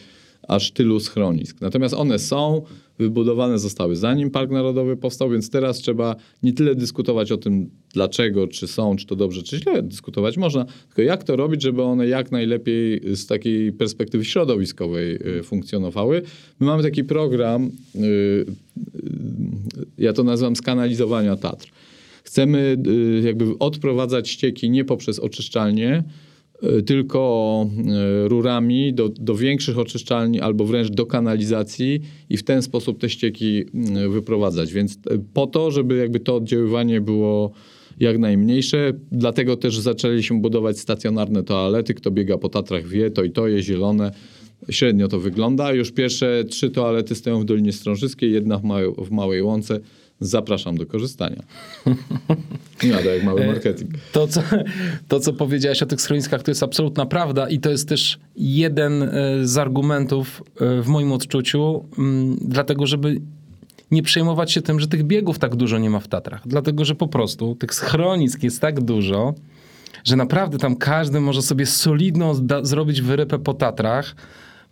aż tylu schronisk. Natomiast one są, wybudowane zostały zanim Park Narodowy powstał, więc teraz trzeba nie tyle dyskutować o tym, dlaczego, czy są, czy to dobrze, czy źle, dyskutować można, tylko jak to robić, żeby one jak najlepiej z takiej perspektywy środowiskowej y, funkcjonowały. My mamy taki program, y, y, ja to nazywam skanalizowania Tatr. Chcemy jakby odprowadzać ścieki nie poprzez oczyszczalnie, tylko y, rurami do, do większych oczyszczalni albo wręcz do kanalizacji i w ten sposób te ścieki y, wyprowadzać. Więc y, po to, żeby jakby to oddziaływanie było jak najmniejsze, dlatego też zaczęliśmy budować stacjonarne toalety. Kto biega po Tatrach wie, to i to jest zielone. Średnio to wygląda. Już pierwsze trzy toalety stoją w Dolinie Strążyskiej, jedna w, w Małej Łące. Zapraszam do korzystania. Nie to jak mały marketing. To co, to, co powiedziałeś o tych schroniskach, to jest absolutna prawda i to jest też jeden e, z argumentów e, w moim odczuciu, mm, dlatego żeby nie przejmować się tym, że tych biegów tak dużo nie ma w Tatrach. Dlatego, że po prostu tych schronisk jest tak dużo, że naprawdę tam każdy może sobie solidną zrobić wyrypę po Tatrach,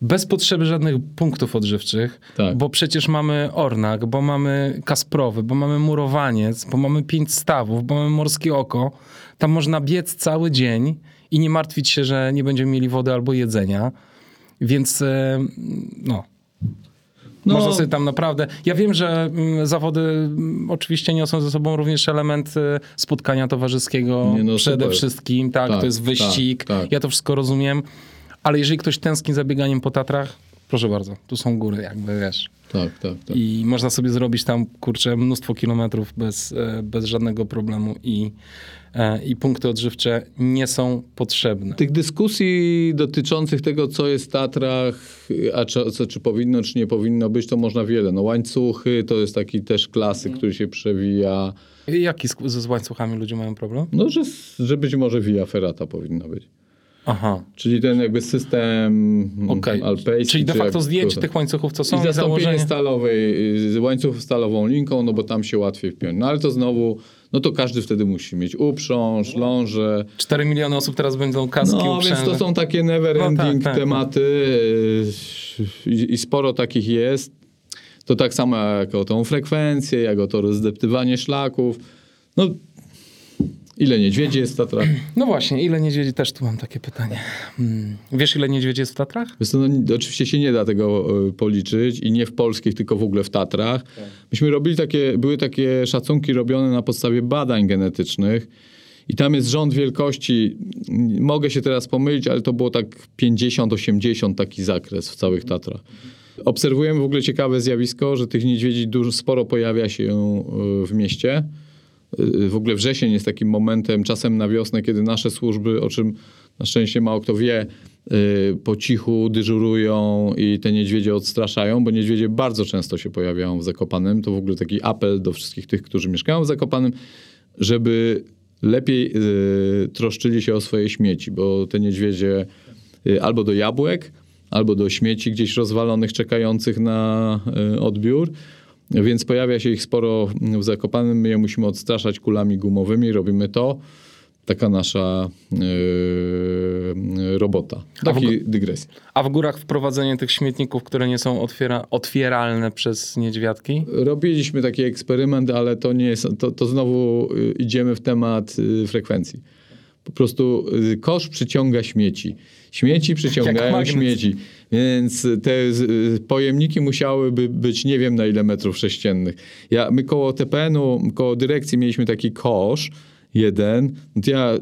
bez potrzeby żadnych punktów odżywczych, Tak. bo przecież mamy Ornak, bo mamy Kasprowy, bo mamy Murowaniec, bo mamy Pięć Stawów, bo mamy Morskie Oko. Tam można biec cały dzień i nie martwić się, że nie będziemy mieli wody albo jedzenia. Więc e, no, No. można sobie tam naprawdę... Ja wiem, że mm, zawody mm, oczywiście niosą ze sobą również element e, spotkania towarzyskiego no, przede super. wszystkim. Tak, Tak, to jest wyścig. tak, tak. Ja to wszystko rozumiem. Ale jeżeli ktoś tęskni za bieganiem po Tatrach, proszę bardzo, tu są góry, jakby wiesz. Tak, tak, tak. I można sobie zrobić tam, kurczę, mnóstwo kilometrów bez, e, bez żadnego problemu i, e, i punkty odżywcze nie są potrzebne. Tych dyskusji dotyczących tego, co jest w Tatrach, a czy, co, czy powinno, czy nie powinno być, to można wiele. No łańcuchy to jest taki też klasyk, który się przewija. Jaki z, z łańcuchami ludzie mają problem? No, że, że być może via ferrata powinna być. Aha. Czyli ten jakby system Okej. alpejski. Czyli de facto zdjęcie tych łańcuchów, co są I zastąpienie założenie. stalowej, z łańcuchów stalową linką, no bo tam się łatwiej wpiąć. No ale to znowu, no to każdy wtedy musi mieć uprząż, ląże. 4 miliony osób teraz będą kaski No uprzężne. więc to są takie never No tak, ending tak, tematy yy, i, i sporo takich jest. To tak samo jak o tą frekwencję, jak o to rozdeptywanie szlaków. No ile niedźwiedzi jest w Tatrach? No właśnie, ile niedźwiedzi? Też tu mam takie pytanie. Hmm. Wiesz, ile niedźwiedzi jest w Tatrach? Wiesz no, oczywiście się nie da tego y, policzyć i nie w polskich, tylko w ogóle w Tatrach. Myśmy robili takie, były takie szacunki robione na podstawie badań genetycznych i tam jest rząd wielkości, mogę się teraz pomylić, ale to było tak 50-80 taki zakres w całych Tatrach. Obserwujemy w ogóle ciekawe zjawisko, że tych niedźwiedzi dużo, sporo pojawia się y, w mieście. Y, W ogóle wrzesień jest takim momentem, czasem na wiosnę, kiedy nasze służby, o czym na szczęście mało kto wie, y, po cichu dyżurują i te niedźwiedzie odstraszają, bo niedźwiedzie bardzo często się pojawiają w Zakopanem. To w ogóle taki apel do wszystkich tych, którzy mieszkają w Zakopanem, żeby lepiej y, troszczyli się o swoje śmieci, bo te niedźwiedzie albo do jabłek, albo do śmieci gdzieś rozwalonych, czekających na odbiór. Więc pojawia się ich sporo w Zakopanem. My je musimy odstraszać kulami gumowymi. Robimy to. Taka nasza yy, robota. A w Taki ogóle- dygres. A w górach wprowadzenie tych śmietników, które nie są otwiera, otwieralne przez niedźwiadki? Robiliśmy taki eksperyment, ale to nie jest, to, to znowu y, idziemy w temat y, frekwencji. Po prostu y, kosz przyciąga śmieci. Śmieci przyciągają śmieci. Więc te y, pojemniki musiałyby być nie wiem na ile metrów sześciennych. Ja, my koło TPN-u, koło dyrekcji mieliśmy taki kosz jeden. No ja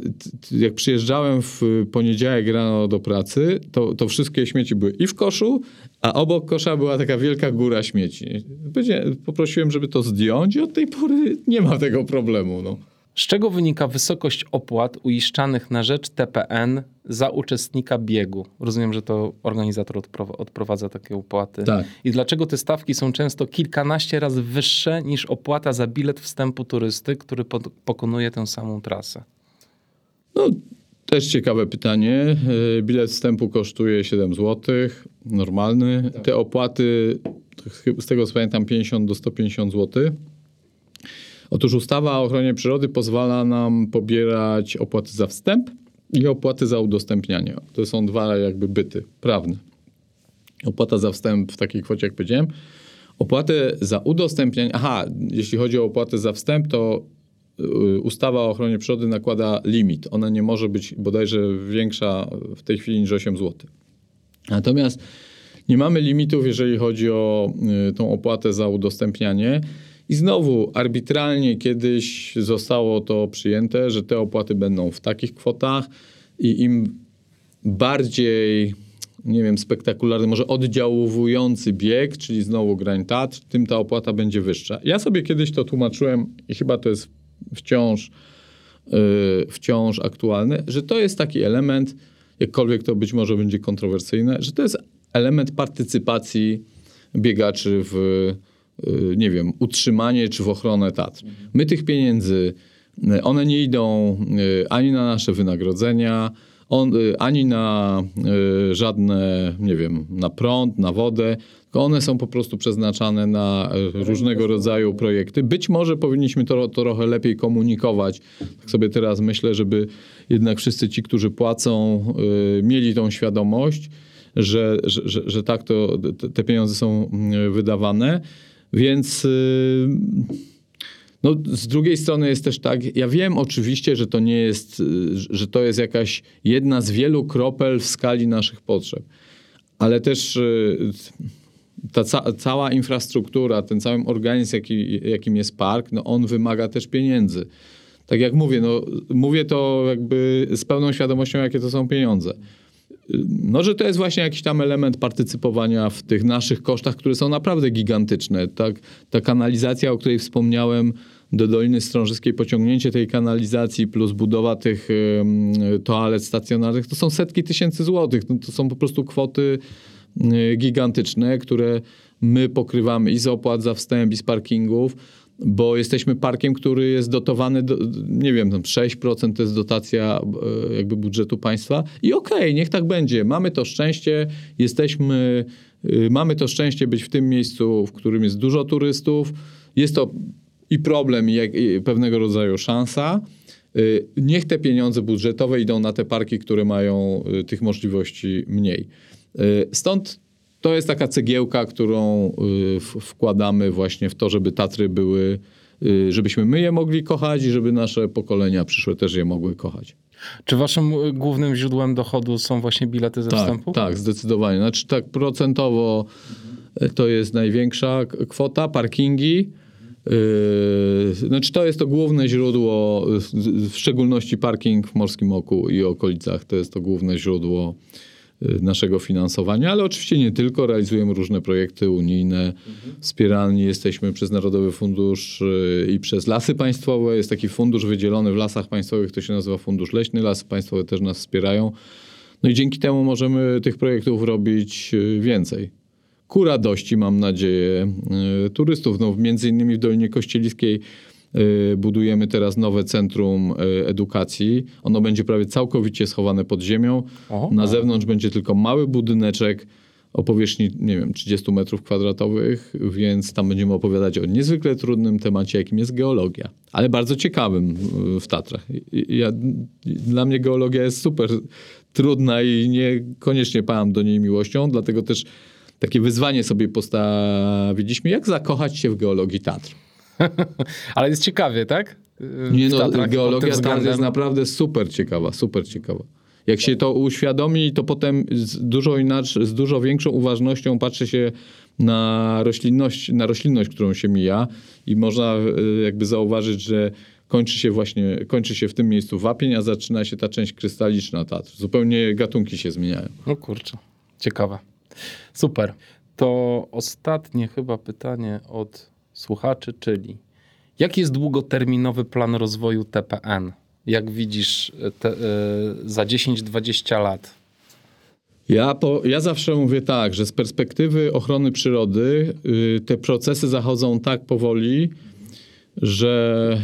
jak przyjeżdżałem w poniedziałek rano do pracy, to, to wszystkie śmieci były i w koszu, a obok kosza była taka wielka góra śmieci. Poprosiłem, żeby to zdjąć i od tej pory nie ma tego problemu. No. Z czego wynika wysokość opłat uiszczanych na rzecz TPN za uczestnika biegu? Rozumiem, że to organizator odpro- odprowadza takie opłaty. Tak. I dlaczego te stawki są często kilkanaście razy wyższe niż opłata za bilet wstępu turysty, który pokonuje tę samą trasę? No, też ciekawe pytanie. Yy, Bilet wstępu kosztuje 7 zł, normalny. Te opłaty, z tego co pamiętam, 50 do 150 zł. Otóż ustawa o ochronie przyrody pozwala nam pobierać opłaty za wstęp i opłaty za udostępnianie. To są dwa jakby byty prawne. Opłata za wstęp w takiej kwocie, jak powiedziałem. Opłatę za udostępnianie. Aha, jeśli chodzi o opłatę za wstęp, to y, ustawa o ochronie przyrody nakłada limit. Ona nie może być bodajże większa w tej chwili niż 8 zł. Natomiast nie mamy limitów, jeżeli chodzi o y, tą opłatę za udostępnianie. I znowu arbitralnie kiedyś zostało to przyjęte, że te opłaty będą w takich kwotach i im bardziej, nie wiem, spektakularny, może oddziaływujący bieg, czyli znowu Grań Tatr, tym ta opłata będzie wyższa. Ja sobie kiedyś to tłumaczyłem i chyba to jest wciąż, yy, wciąż aktualne, że to jest taki element, jakkolwiek to być może będzie kontrowersyjne, że to jest element partycypacji biegaczy w, nie wiem, utrzymanie czy w ochronę Tatr. My tych pieniędzy, yy, one nie idą yy, ani na nasze wynagrodzenia, on, y, ani na y, żadne, nie wiem, na prąd, na wodę, tylko one są po prostu przeznaczane na y, różnego rodzaju projekty. Być może powinniśmy to, to trochę lepiej komunikować. Tak sobie teraz myślę, żeby jednak wszyscy ci, którzy płacą, y, mieli tą świadomość, że, że, że, że tak to te- pieniądze są y, wydawane. Więc y, no, z drugiej strony jest też tak, ja wiem oczywiście, że to nie jest, y, że to jest jakaś jedna z wielu kropel w skali naszych potrzeb, ale też y, ta ca cała infrastruktura, ten cały organizm, jaki, jakim jest park, no on wymaga też pieniędzy. Tak jak mówię, no, mówię to jakby z pełną świadomością, jakie to są pieniądze. No, że to jest właśnie jakiś tam element partycypowania w tych naszych kosztach, które są naprawdę gigantyczne. Tak, ta kanalizacja, o której wspomniałem, do Doliny Strążyskiej, pociągnięcie tej kanalizacji plus budowa tych em, toalet stacjonarnych, to są setki tysięcy złotych. No, to są po prostu kwoty y, gigantyczne, które my pokrywamy i z opłat za wstęp, i z parkingów. Bo jesteśmy parkiem, który jest dotowany, do, nie wiem, tam 6% to jest dotacja e, jakby budżetu państwa i okej, okay, niech tak będzie. Mamy to szczęście, jesteśmy, y, mamy to szczęście być w tym miejscu, w którym jest dużo turystów. Jest to i problem, i, i pewnego rodzaju szansa. Y, niech te pieniądze budżetowe idą na te parki, które mają y, tych możliwości mniej. Stąd to jest taka cegiełka, którą y, wkładamy właśnie w to, żeby Tatry były, y, żebyśmy my je mogli kochać i żeby nasze pokolenia przyszłe też je mogły kochać. Czy waszym y, głównym źródłem dochodu są właśnie bilety ze tak, wstępu? Tak, zdecydowanie. Znaczy tak procentowo to jest największa kwota, parkingi. Znaczy to jest to główne źródło, w szczególności parking w Morskim Oku i okolicach, to jest to główne źródło naszego finansowania, ale oczywiście nie tylko. Realizujemy różne projekty unijne. Mhm. Wspierani jesteśmy przez Narodowy Fundusz y, i przez Lasy Państwowe. Jest taki fundusz wydzielony w Lasach Państwowych, to się nazywa Fundusz Leśny. Lasy Państwowe też nas wspierają. No i dzięki temu możemy tych projektów robić y, więcej. Ku radości, mam nadzieję, turystów. No, między innymi w Dolinie Kościeliskiej Y, budujemy teraz nowe centrum y, edukacji. Ono będzie prawie całkowicie schowane pod ziemią. O, Na zewnątrz będzie tylko mały budyneczek o powierzchni, nie wiem, 30 metrów kwadratowych, więc tam będziemy opowiadać o niezwykle trudnym temacie, jakim jest geologia, ale bardzo ciekawym y, w Tatrach. Ja, dla mnie geologia jest super trudna i niekoniecznie pałam do niej miłością, dlatego też takie wyzwanie sobie postawiliśmy, jak zakochać się w geologii Tatr. Ale jest ciekawie, tak? Nie no, Tatrach, geologia tam jest naprawdę super ciekawa, super ciekawa. Jak się to uświadomi, to potem z dużo inaczej, z dużo większą uważnością patrzy się na roślinność, na roślinność, którą się mija i można e, jakby zauważyć, że kończy się właśnie, kończy się w tym miejscu wapień, a zaczyna się ta część krystaliczna Tatr. Zupełnie gatunki się zmieniają. No kurczę, ciekawe. Super. To ostatnie chyba pytanie od słuchaczy, czyli jaki jest długoterminowy plan rozwoju TPN? Jak widzisz te, y, za 10-20 lat? Ja, po, ja zawsze mówię tak, że z perspektywy ochrony przyrody y, te procesy zachodzą tak powoli, że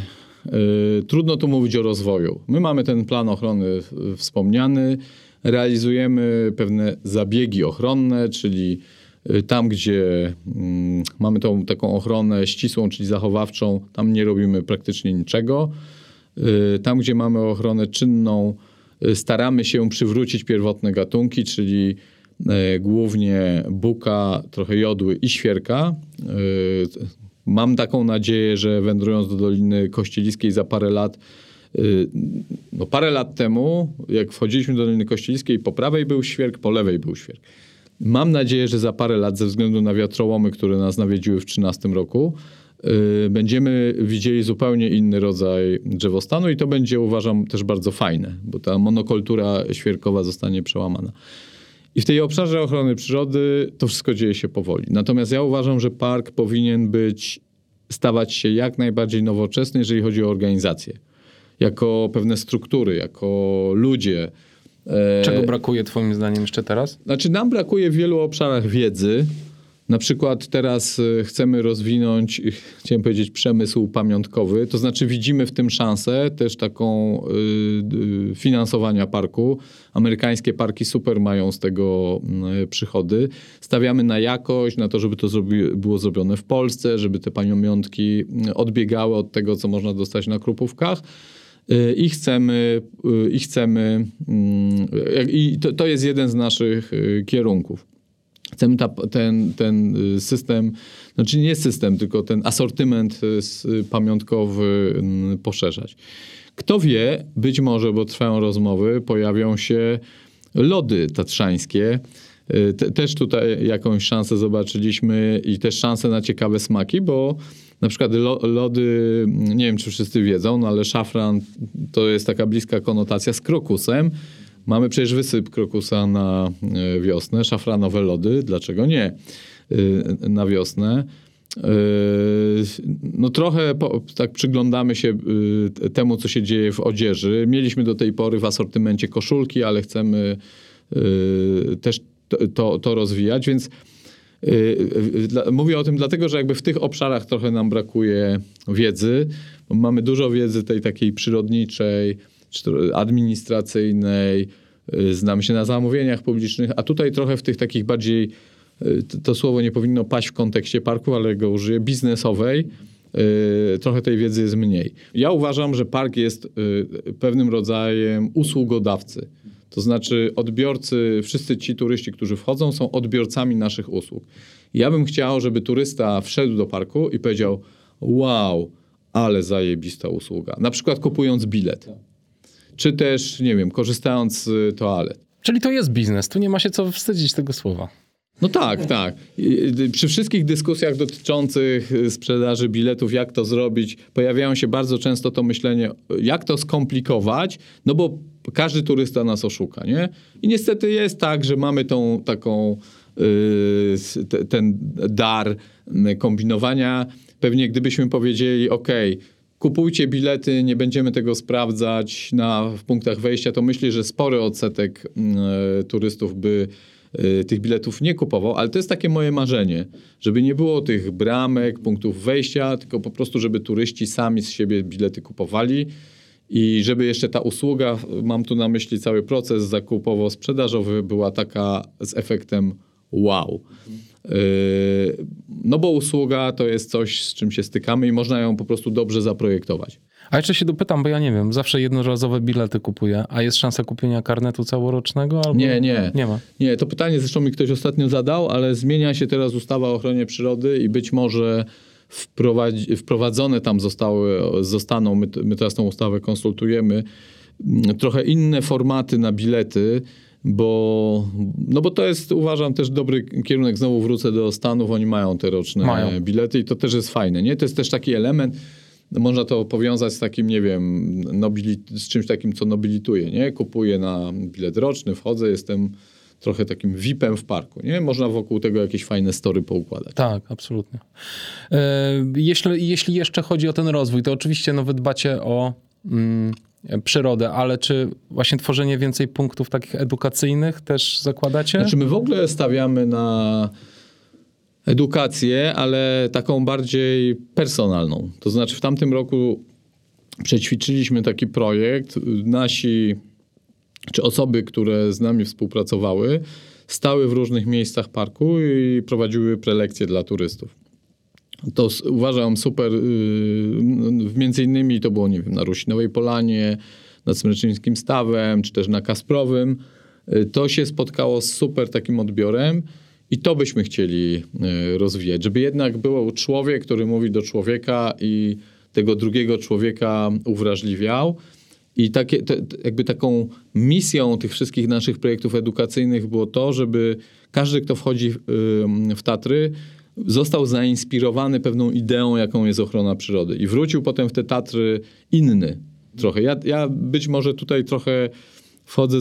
y, trudno tu mówić o rozwoju. My mamy ten plan ochrony wspomniany, realizujemy pewne zabiegi ochronne, czyli tam, gdzie mm, mamy tą taką ochronę ścisłą, czyli zachowawczą, tam nie robimy praktycznie niczego. Y, tam, gdzie mamy ochronę czynną, y, staramy się przywrócić pierwotne gatunki, czyli głównie buka, trochę jodły i świerka. Mam taką nadzieję, że wędrując do Doliny Kościeliskiej za parę lat, no parę lat temu, jak wchodziliśmy do Doliny Kościeliskiej, po prawej był świerk, po lewej był świerk. Mam nadzieję, że za parę lat, ze względu na wiatrołomy, które nas nawiedziły w 2013 roku, yy, będziemy widzieli zupełnie inny rodzaj drzewostanu i to będzie, uważam, też bardzo fajne, bo ta monokultura świerkowa zostanie przełamana. I w tej obszarze ochrony przyrody to wszystko dzieje się powoli. Natomiast ja uważam, że park powinien być, stawać się jak najbardziej nowoczesny, jeżeli chodzi o organizację. Jako pewne struktury, jako ludzie, Czego brakuje Twoim zdaniem jeszcze teraz? Znaczy, nam brakuje w wielu obszarach wiedzy. Na przykład teraz e, chcemy rozwinąć, chciałem powiedzieć, przemysł pamiątkowy, to znaczy widzimy w tym szansę też taką y, finansowania parku. Amerykańskie parki super mają z tego y, przychody. Stawiamy na jakość, na to, żeby to zrobi, było zrobione w Polsce, żeby te pamiątki odbiegały od tego, co można dostać na krupówkach. Y, i chcemy, y, i chcemy, mm, i to, to jest jeden z naszych y, kierunków. Chcemy ta, ten, ten system, znaczy nie system, tylko ten asortyment pamiątkowy mm, poszerzać. Kto wie, być może, bo trwają rozmowy, pojawią się lody tatrzańskie. Te, też tutaj jakąś szansę zobaczyliśmy i też szansę na ciekawe smaki, bo na przykład lody, nie wiem czy wszyscy wiedzą, no ale szafran to jest taka bliska konotacja z krokusem. Mamy przecież wysyp krokusa na e, wiosnę, szafranowe lody, dlaczego nie e, na wiosnę? E, no trochę po, tak przyglądamy się temu, co się dzieje w odzieży. Mieliśmy do tej pory w asortymencie koszulki, ale chcemy też to, to rozwijać, więc Mówię o tym dlatego, że jakby w tych obszarach trochę nam brakuje wiedzy. Mamy dużo wiedzy tej takiej przyrodniczej, administracyjnej, znamy się na zamówieniach publicznych, a tutaj trochę w tych takich bardziej, to słowo nie powinno paść w kontekście parku, ale go użyję, biznesowej, trochę tej wiedzy jest mniej. Ja uważam, że park jest pewnym rodzajem usługodawcy. To znaczy odbiorcy, wszyscy ci turyści, którzy wchodzą, są odbiorcami naszych usług. Ja bym chciał, żeby turysta wszedł do parku i powiedział: Wow, ale zajebista usługa. Na przykład kupując bilet. Czy też, nie wiem, korzystając z toalet. Czyli to jest biznes, tu nie ma się co wstydzić tego słowa. No tak, tak. Przy wszystkich dyskusjach dotyczących sprzedaży biletów, jak to zrobić, pojawiają się bardzo często to myślenie, jak to skomplikować, no bo każdy turysta nas oszuka, nie? I niestety jest tak, że mamy tą taką, yy, ten dar kombinowania. Pewnie gdybyśmy powiedzieli, ok, kupujcie bilety, nie będziemy tego sprawdzać na, w punktach wejścia, to myślę, że spory odsetek yy, turystów by yy, tych biletów nie kupował, ale to jest takie moje marzenie, żeby nie było tych bramek, punktów wejścia, tylko po prostu, żeby turyści sami z siebie bilety kupowali i żeby jeszcze ta usługa, mam tu na myśli cały proces zakupowo-sprzedażowy, była taka z efektem wow. Yy, no bo usługa to jest coś, z czym się stykamy i można ją po prostu dobrze zaprojektować. A jeszcze się dopytam, bo ja nie wiem, zawsze jednorazowe bilety kupuję, a jest szansa kupienia karnetu całorocznego? Albo... Nie, nie. Nie ma. Nie, to pytanie zresztą mi ktoś ostatnio zadał, ale zmienia się teraz ustawa o ochronie przyrody i być może wprowadzone tam zostały, zostaną, my, my teraz tą ustawę konsultujemy, mm, trochę inne formaty na bilety, bo, no bo to jest, uważam, też dobry kierunek. Znowu wrócę do Stanów, oni mają te roczne mają. bilety i to też jest fajne, nie? To jest też taki element, można to powiązać z takim, nie wiem, nobilit- z czymś takim, co nobilituje, nie? Kupuję na bilet roczny, wchodzę, jestem trochę takim VIP-em w parku. Nie? Można wokół tego jakieś fajne story poukładać. Tak, absolutnie. E, jeśli, jeśli jeszcze chodzi o ten rozwój, to oczywiście no, wy dbacie o mm, przyrodę, ale czy właśnie tworzenie więcej punktów takich edukacyjnych też zakładacie? Znaczy my w ogóle stawiamy na edukację, ale taką bardziej personalną. To znaczy w tamtym roku przećwiczyliśmy taki projekt. Nasi czy osoby, które z nami współpracowały, stały w różnych miejscach parku i prowadziły prelekcje dla turystów. To uważam super, y, między innymi to było, nie wiem, na Rusinowej Polanie, nad Smyczyńskim Stawem, czy też na Kasprowym. Y, to się spotkało z super takim odbiorem i to byśmy chcieli y, rozwijać, żeby jednak był człowiek, który mówi do człowieka i tego drugiego człowieka uwrażliwiał i takie, te, jakby taką misją tych wszystkich naszych projektów edukacyjnych było to, żeby każdy, kto wchodzi w, w Tatry, został zainspirowany pewną ideą, jaką jest ochrona przyrody. I wrócił potem w te Tatry inny trochę. Ja, ja być może tutaj trochę wchodzę,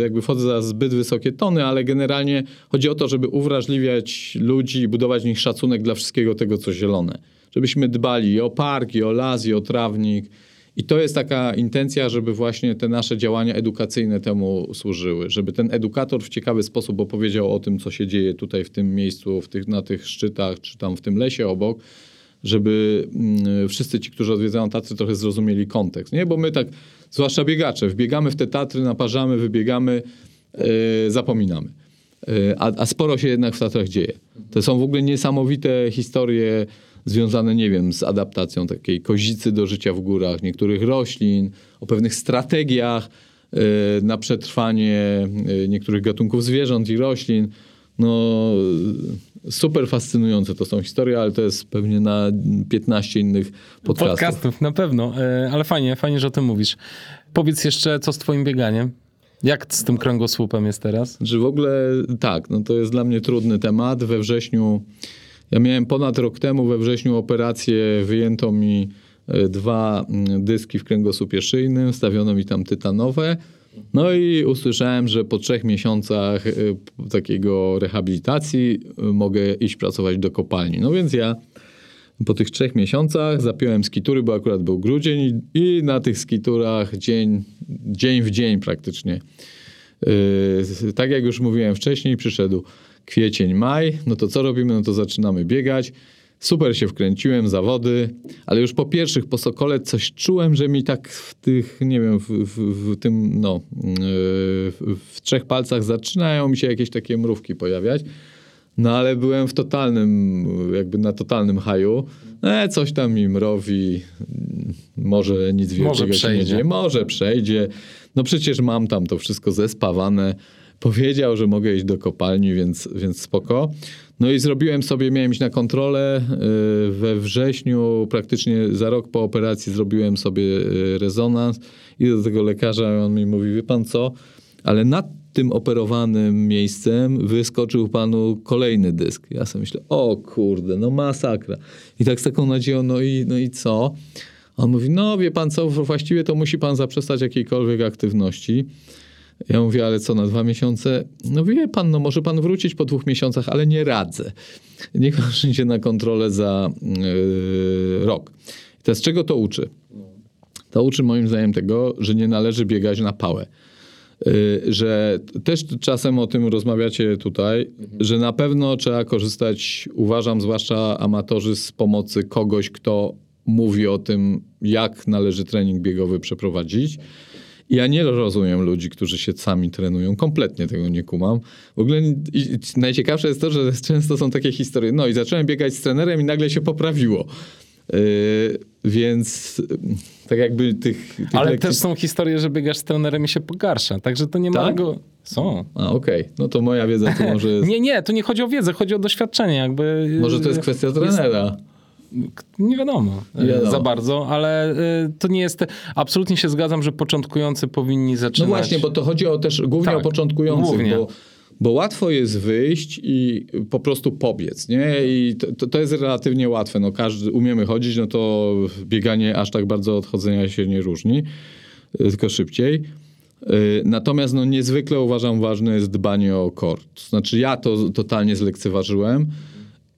jakby wchodzę za zbyt wysokie tony, ale generalnie chodzi o to, żeby uwrażliwiać ludzi i budować w nich szacunek dla wszystkiego tego, co zielone. Żebyśmy dbali o parki, o las, i o trawnik, i to jest taka intencja, żeby właśnie te nasze działania edukacyjne temu służyły, żeby ten edukator w ciekawy sposób opowiedział o tym, co się dzieje tutaj w tym miejscu, w tych, na tych szczytach, czy tam w tym lesie obok, żeby mm, wszyscy ci, którzy odwiedzają Tatry, trochę zrozumieli kontekst. Nie, bo my tak, zwłaszcza biegacze, wbiegamy w te Tatry, naparzamy, wybiegamy, yy, zapominamy. Yy, a, a sporo się jednak w Tatrach dzieje. To są w ogóle niesamowite historie związane, nie wiem, z adaptacją takiej kozicy do życia w górach, niektórych roślin, o pewnych strategiach e, na przetrwanie e, niektórych gatunków zwierząt i roślin. No, super fascynujące to są historie, ale to jest pewnie na 15 innych podcastów. Podcastów, na pewno, e, ale fajnie, fajnie, że o tym mówisz. Powiedz jeszcze, co z twoim bieganiem? Jak z tym kręgosłupem jest teraz? Że w ogóle tak, no to jest dla mnie trudny temat. We wrześniu ja miałem ponad rok temu we wrześniu operację, wyjęto mi e, dwa mm, dyski w kręgosłupie szyjnym, stawiono mi tam tytanowe. No i usłyszałem, że po trzech miesiącach e, takiego rehabilitacji e, mogę iść pracować do kopalni. No więc ja po tych trzech miesiącach zapiąłem skitury, bo akurat był grudzień i na tych skiturach dzień, dzień w dzień praktycznie tak jak już mówiłem wcześniej, przyszedł kwiecień, maj, no to co robimy? No to zaczynamy biegać. Super się wkręciłem, zawody, ale już po pierwszych, po Sokole coś czułem, że mi tak w tych, nie wiem, w, w, w tym, no, yy, w, w trzech palcach zaczynają mi się jakieś takie mrówki pojawiać. No ale byłem w totalnym, jakby na totalnym haju. E, coś tam mi mrowi, może nic wielkiego Może się nie przejdzie. dzieje. Może przejdzie. No przecież mam tam to wszystko zespawane. Powiedział, że mogę iść do kopalni, więc, więc spoko. No i zrobiłem sobie, miałem iść na kontrolę yy, we wrześniu, praktycznie za rok po operacji zrobiłem sobie yy, rezonans i do tego lekarza on mi mówi, wie pan co, ale nad tym operowanym miejscem wyskoczył panu kolejny dysk. Ja sobie myślę, o kurde, no masakra. I tak z taką nadzieją, no i, no i co? On mówi, no wie pan co, właściwie to musi pan zaprzestać jakiejkolwiek aktywności. Ja mówię, ale co, na dwa miesiące? No wie pan, no może pan wrócić po dwóch miesiącach, ale nie radzę. Niech pan przyjdzie na kontrolę za yy, rok. I teraz czego to uczy? To uczy moim zdaniem tego, że nie należy biegać na pałę. Y, że też czasem o tym rozmawiacie tutaj, że na pewno trzeba korzystać, uważam, zwłaszcza amatorzy, z pomocy kogoś, kto mówi o tym, jak należy trening biegowy przeprowadzić. Ja nie rozumiem ludzi, którzy się sami trenują. Kompletnie tego nie kumam. W ogóle najciekawsze jest to, że często są takie historie. No i zacząłem biegać z trenerem i nagle się poprawiło. Yy, więc yy, tak jakby tych, tych Ale lekcji... też są historie, że biegasz z trenerem i się pogarsza. Także to nie ma Tak? tego. Są. A, okej. No to moja wiedza to może jest... Nie, nie, tu nie chodzi o wiedzę, chodzi o doświadczenie. Jakby, Może to jest kwestia trenera. Nie wiadomo, Nie wiadomo. za bardzo, ale y, to nie jest. Absolutnie się zgadzam, że początkujący powinni No zaczynać. właśnie, bo to chodzi o też głównie Tak, o początkujących, głównie. bo, bo łatwo jest wyjść i po prostu pobiec, nie? I to, to, jest relatywnie łatwe. No każdy umiemy chodzić, no to bieganie aż tak bardzo od chodzenia się nie różni, y, tylko szybciej. Natomiast no, niezwykle uważam ważne jest dbanie o kort. To znaczy ja to totalnie zlekceważyłem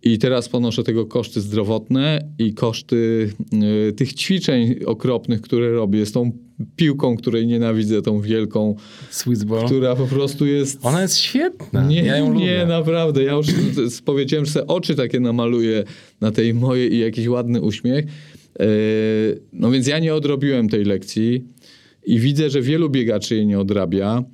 i teraz ponoszę tego koszty zdrowotne i koszty y, tych ćwiczeń okropnych, które robię z tą piłką, której nienawidzę, tą wielką, która po prostu jest... Ona jest świetna. Nie, ja ją nie, lubię. naprawdę. Ja już powiedziałem, że oczy takie namaluję na tej mojej i jakiś ładny uśmiech. E, No więc ja nie odrobiłem tej lekcji i widzę, że wielu biegaczy jej nie odrabia,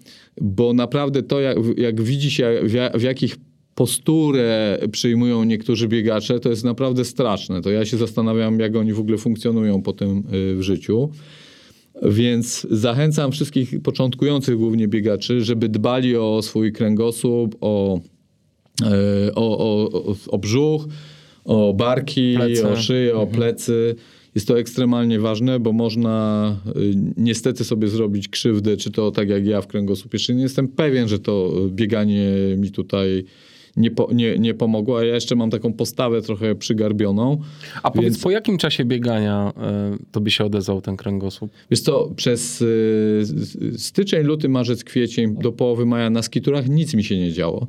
bo naprawdę to, jak, jak widzi się, w, w jakich posturę przyjmują niektórzy biegacze, to jest naprawdę straszne. To ja się zastanawiam, jak oni w ogóle funkcjonują potem y, w życiu. Więc zachęcam wszystkich początkujących głównie biegaczy, żeby dbali o swój kręgosłup, o, e, o, o, o, brzuch, o barki, Plecy. o szyję, o plecy. Jest to ekstremalnie ważne, bo można y, niestety sobie zrobić krzywdę, czy to tak jak ja w kręgosłupie szyjnym. Jestem pewien, że to bieganie mi tutaj nie, po, nie, nie pomogło, a ja jeszcze mam taką postawę trochę przygarbioną. A powiedz, Więc- po jakim czasie biegania y, to by się odezwał ten kręgosłup? Wiesz co, przez y, styczeń, luty, marzec, kwiecień do połowy maja na skiturach nic mi się nie działo.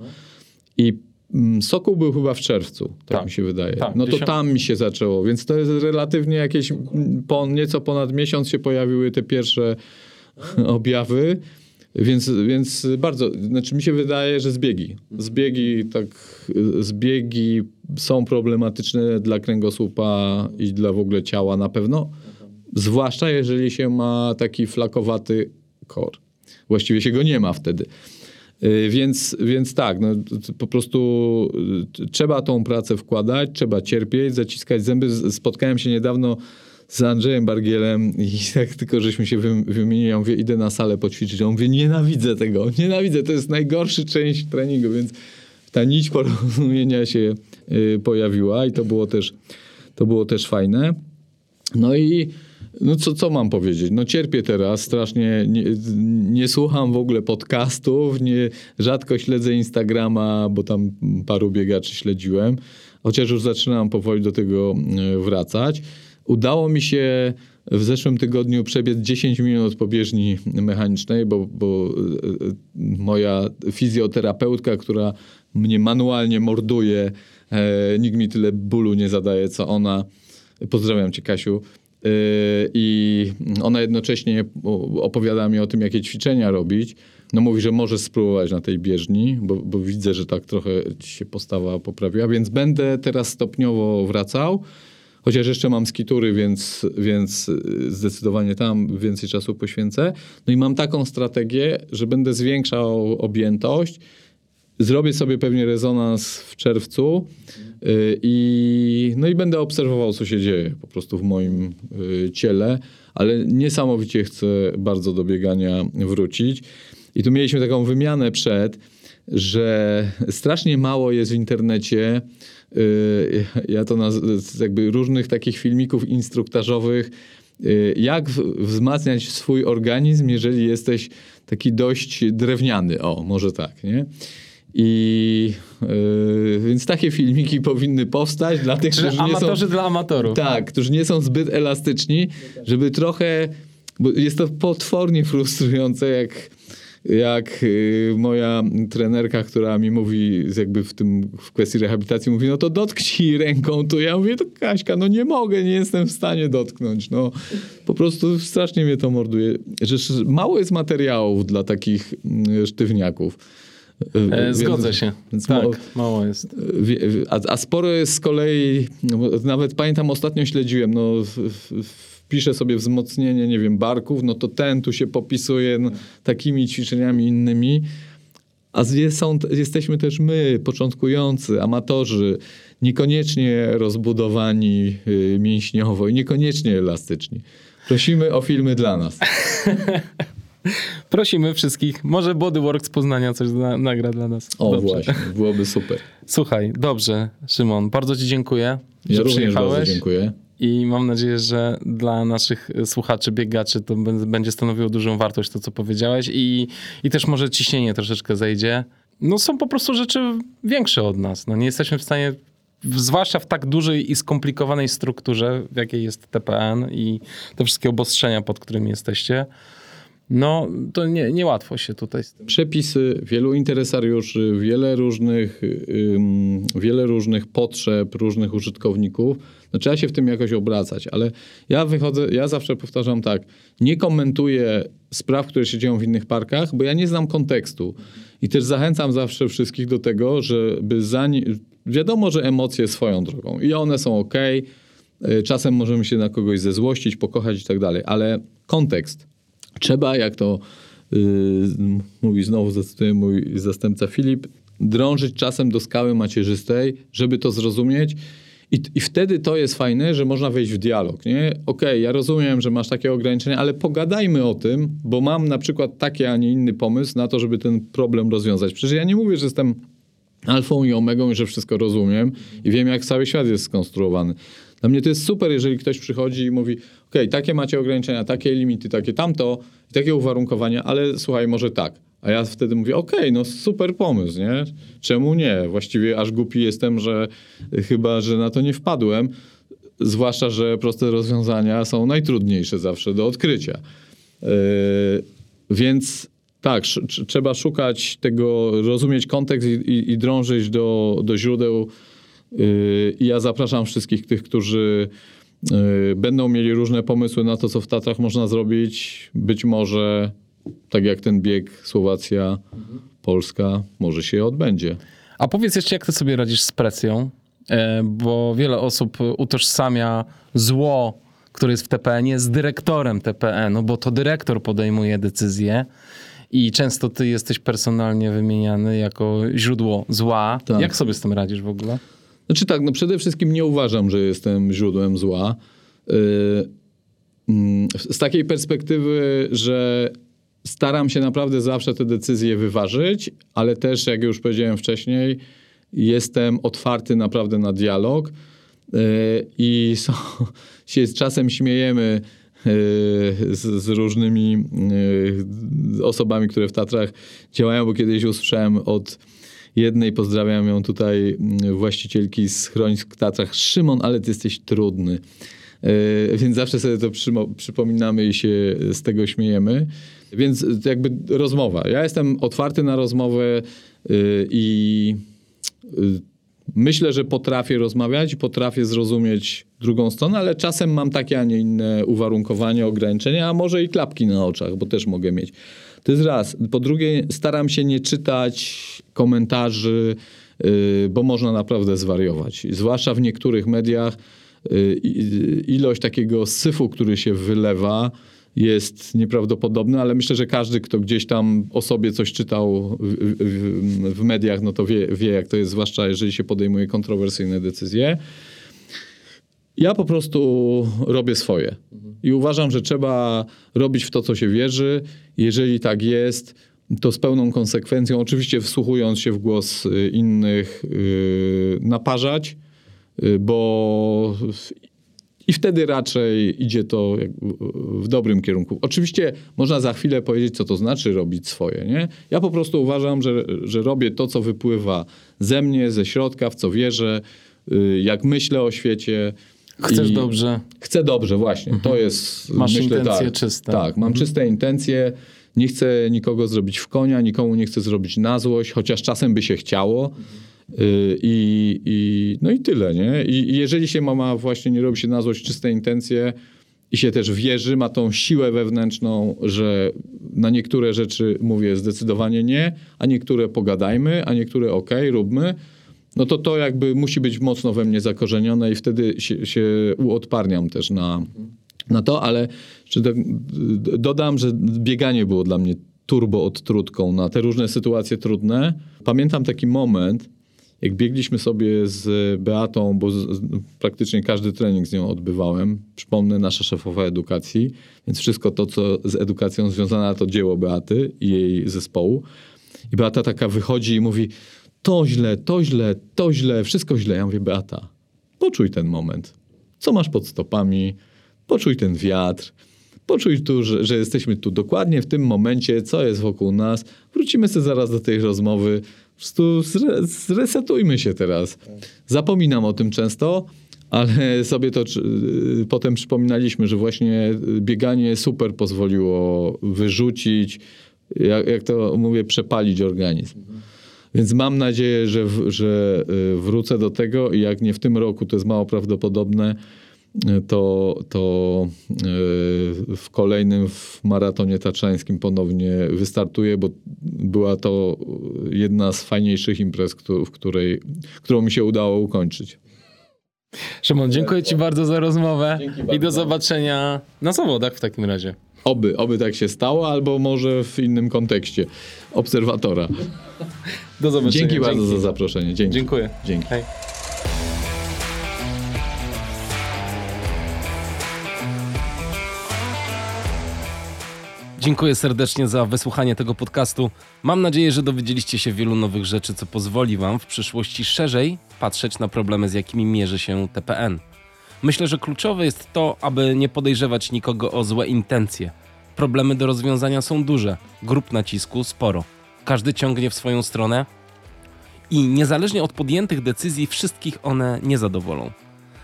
I mm, Sokół był chyba w czerwcu, tak, Tak. mi się wydaje. Tak, no to tam mi się zaczęło, więc to jest relatywnie jakieś mm, po, nieco ponad miesiąc się pojawiły te pierwsze objawy. Więc, więc bardzo, znaczy mi się wydaje, że zbiegi. Zbiegi, tak, zbiegi są problematyczne dla kręgosłupa i dla w ogóle ciała na pewno. Zwłaszcza jeżeli się ma taki flakowaty kor. Właściwie się go nie ma wtedy. Y, Więc, więc tak, no, po prostu y, trzeba tą pracę wkładać, trzeba cierpieć, zaciskać zęby. Spotkałem się niedawno z Andrzejem Bargielem i tak tylko żeśmy się wy- wymienili, ja mówię, idę na salę poćwiczyć. On mówi, nienawidzę tego, nienawidzę, to jest najgorsza część treningu, więc ta nić porozumienia się y, pojawiła i to było też, to było też fajne. No i no co, co mam powiedzieć? No cierpię teraz, strasznie nie, nie słucham w ogóle podcastów, nie, rzadko śledzę Instagrama, bo tam paru biegaczy śledziłem, chociaż już zaczynam powoli do tego e, wracać. Udało mi się w zeszłym tygodniu przebiec 10 minut po bieżni mechanicznej, bo, bo e, e, moja fizjoterapeutka, która mnie manualnie morduje, e, nikt mi tyle bólu nie zadaje, co ona. Pozdrawiam cię, Kasiu. I ona jednocześnie opowiada mi o tym, jakie ćwiczenia robić. no mówi, że możesz spróbować na tej bieżni, bo, bo widzę, że tak trochę się postawa poprawiła, więc będę teraz stopniowo wracał. Chociaż jeszcze mam skitury, więc, więc zdecydowanie tam więcej czasu poświęcę. No i mam taką strategię, że będę zwiększał objętość. Zrobię sobie pewnie rezonans w czerwcu y, i, no i będę obserwował, co się dzieje po prostu w moim y, ciele, ale niesamowicie chcę bardzo do biegania wrócić. I tu mieliśmy taką wymianę przed, że strasznie mało jest w internecie y, ja to naz- jakby różnych takich filmików instruktażowych, y, jak wzmacniać swój organizm, jeżeli jesteś taki dość drewniany. O, może tak, nie? I yy, więc takie filmiki powinny powstać dla tych, Czyli którzy nie amatorzy są. dla amatorów. Tak, którzy nie są zbyt elastyczni, żeby trochę. Bo jest to potwornie frustrujące, jak, jak yy, moja trenerka, która mi mówi, jakby w tym w kwestii rehabilitacji, mówi: No to dotknij ręką. To ja mówię: To Kaśka, no nie mogę, nie jestem w stanie dotknąć. No po prostu strasznie mnie to morduje. Że mało jest materiałów dla takich mm, sztywniaków. E, Więc- zgodzę się. tak, mało- mało jest. Wie- A, a sporo jest z kolei, no nawet pamiętam ostatnio śledziłem, no w, w, wpiszę sobie wzmocnienie, nie wiem, barków, no to ten tu się popisuje no, takimi ćwiczeniami innymi. A z- są, jesteśmy też my, początkujący, amatorzy, niekoniecznie rozbudowani y, mięśniowo i niekoniecznie elastyczni. Prosimy o filmy dla nas. Prosimy wszystkich. Może Bodyworks Poznania coś na, nagra dla nas. O Dobrze. właśnie, byłoby super. Słuchaj, dobrze, Szymon, bardzo ci dziękuję, Ja że również przyjechałeś. bardzo dziękuję. I mam nadzieję, że dla naszych słuchaczy, biegaczy to będzie stanowiło dużą wartość to, co powiedziałeś i, i też może ciśnienie troszeczkę zejdzie. No są po prostu rzeczy większe od nas. No nie jesteśmy w stanie, zwłaszcza w tak dużej i skomplikowanej strukturze, w jakiej jest TPN i te wszystkie obostrzenia, pod którymi jesteście, no to nie, niełatwo się tutaj przepisy, wielu interesariuszy, wiele różnych, ym, wiele różnych potrzeb, różnych użytkowników. No, trzeba się w tym jakoś obracać, ale ja wychodzę, ja zawsze powtarzam tak, nie komentuję spraw, które się dzieją w innych parkach, bo ja nie znam kontekstu. I też zachęcam zawsze wszystkich do tego, żeby zanim, wiadomo, że emocje swoją drogą i one są ok, czasem możemy się na kogoś zezłościć, pokochać i tak dalej, ale kontekst. Trzeba, jak to yy, mówi znowu mój zastępca Filip, drążyć czasem do skały macierzystej, żeby to zrozumieć. I, I wtedy to jest fajne, że można wejść w dialog. Nie? Okej, ja rozumiem, że masz takie ograniczenia, ale pogadajmy o tym, bo mam na przykład taki, a nie inny pomysł na to, żeby ten problem rozwiązać. Przecież ja nie mówię, że jestem alfą i omegą i że wszystko rozumiem i wiem, jak cały świat jest skonstruowany. Dla mnie to jest super, jeżeli ktoś przychodzi i mówi, ok, takie macie ograniczenia, takie limity, takie tamto, takie uwarunkowania, ale słuchaj, może tak. A ja wtedy mówię, okej, no super pomysł, nie? Czemu nie? Właściwie aż głupi jestem, że chyba, że na to nie wpadłem. Zwłaszcza, że proste rozwiązania są najtrudniejsze zawsze do odkrycia. Yy, więc tak, sz- tr- trzeba szukać tego, rozumieć kontekst i, i, i drążyć do, do źródeł. Yy, ja zapraszam wszystkich tych, którzy yy, będą mieli różne pomysły na to, co w Tatrach można zrobić. Być może, tak jak ten bieg Słowacja, Polska, może się odbędzie. A powiedz jeszcze, jak ty sobie radzisz z presją, E, bo wiele osób utożsamia zło, które jest w TPN-ie z dyrektorem TPN-u, bo to dyrektor podejmuje decyzje i często ty jesteś personalnie wymieniany jako źródło zła. Tak. Jak sobie z tym radzisz w ogóle? Znaczy tak, no przede wszystkim nie uważam, że jestem źródłem zła. Yy, mm, z takiej perspektywy, że staram się naprawdę zawsze te decyzcie wyważyć, ale też, jak już powiedziałem wcześniej, jestem otwarty naprawdę na dialog yy, i się z czasem śmiejemy yy, z, z różnymi yy, osobami, które w Tatrach działają, bo kiedyś usłyszałem od jednej, pozdrawiam ją tutaj, właścicielki schronisk w Tatrach, Szymon, ale ty jesteś trudny. Więc zawsze sobie to przypominamy i się z tego śmiejemy. Więc to jakby rozmowa. Ja jestem otwarty na rozmowę yy, i yy, myślę, że potrafię rozmawiać, potrafię zrozumieć drugą stronę, ale czasem mam takie, a nie inne uwarunkowania, ograniczenia, a może i klapki na oczach, bo też mogę mieć. To jest raz. Po drugie, staram się nie czytać komentarzy, y, bo można naprawdę zwariować. Zwłaszcza w niektórych mediach y, ilość takiego syfu, który się wylewa, jest nieprawdopodobny, ale myślę, że każdy, kto gdzieś tam o sobie coś czytał w, w, w mediach, no to wie, wie, jak to jest, zwłaszcza jeżeli się podejmuje kontrowersyjne decyzje. Ja po prostu robię swoje i uważam, że trzeba robić w to, co się wierzy. Jeżeli tak jest, to z pełną konsekwencją, oczywiście wsłuchując się w głos y, innych, yy, naparzać, yy, bo i wtedy raczej idzie to w dobrym kierunku. Oczywiście można za chwilę powiedzieć, co to znaczy robić swoje. Nie? Ja po prostu uważam, że, że robię to, co wypływa ze mnie, ze środka, w co wierzę, y, jak myślę o świecie. Chcesz dobrze. Chcę dobrze, właśnie. Mhm. To jest. Masz myślę, intencje tak, czyste. Tak, mam mhm. czyste intencje. Nie chcę nikogo zrobić w konia, nikomu nie chcę zrobić na złość, chociaż czasem by się chciało. Mhm. I, i, no i tyle, nie? I, jeżeli się ma, ma właśnie, nie robi się na złość czyste intencje i się też wierzy, ma tą siłę wewnętrzną, że na niektóre rzeczy mówię zdecydowanie nie, a niektóre pogadajmy, a niektóre ok, róbmy, no to to jakby musi być mocno we mnie zakorzenione i wtedy się, się uodparniam też na, na to, ale dodam, że bieganie było dla mnie turbo odtrutką na te różne sytuacje trudne. Pamiętam taki moment, jak biegliśmy sobie z Beatą, bo z, praktycznie każdy trening z nią odbywałem, przypomnę, nasza szefowa edukacji, więc wszystko to, co z edukacją związane, to dzieło Beaty i jej zespołu. I Beata taka wychodzi i mówi, to źle, to źle, to źle, wszystko źle. Ja mówię, Beata, poczuj ten moment. Co masz pod stopami? Poczuj ten wiatr. Poczuj tu, że, że jesteśmy tu dokładnie w tym momencie, co jest wokół nas. Wrócimy sobie zaraz do tej rozmowy po prostu zre, zresetujmy się teraz. Zapominam o tym często, ale sobie to y, potem przypominaliśmy, że właśnie bieganie super pozwoliło wyrzucić, jak, jak to mówię, przepalić organizm. Więc mam nadzieję, że, w, że y, wrócę do tego i jak nie w tym roku, to jest mało prawdopodobne, to, to e, w kolejnym w maratonie tatrzańskim ponownie wystartuję, bo była to jedna z fajniejszych imprez, w której, którą mi się udało ukończyć. Szymon, dziękuję Ci bardzo za rozmowę i do zobaczenia na zawodach w takim razie. Oby, oby tak się stało, albo może w innym kontekście obserwatora. Do zobaczenia. Dzięki, Dzięki. bardzo za zaproszenie. Dzięki. Dziękuję. Dzięki. Hej. Dziękuję serdecznie za wysłuchanie tego podcastu. Mam nadzieję, że dowiedzieliście się wielu nowych rzeczy, co pozwoli Wam w przyszłości szerzej patrzeć na problemy, z jakimi mierzy się TPN. Myślę, że kluczowe jest to, aby nie podejrzewać nikogo o złe intencje. Problemy do rozwiązania są duże, grup nacisku sporo. Każdy ciągnie w swoją stronę i niezależnie od podjętych decyzji, wszystkich one nie zadowolą.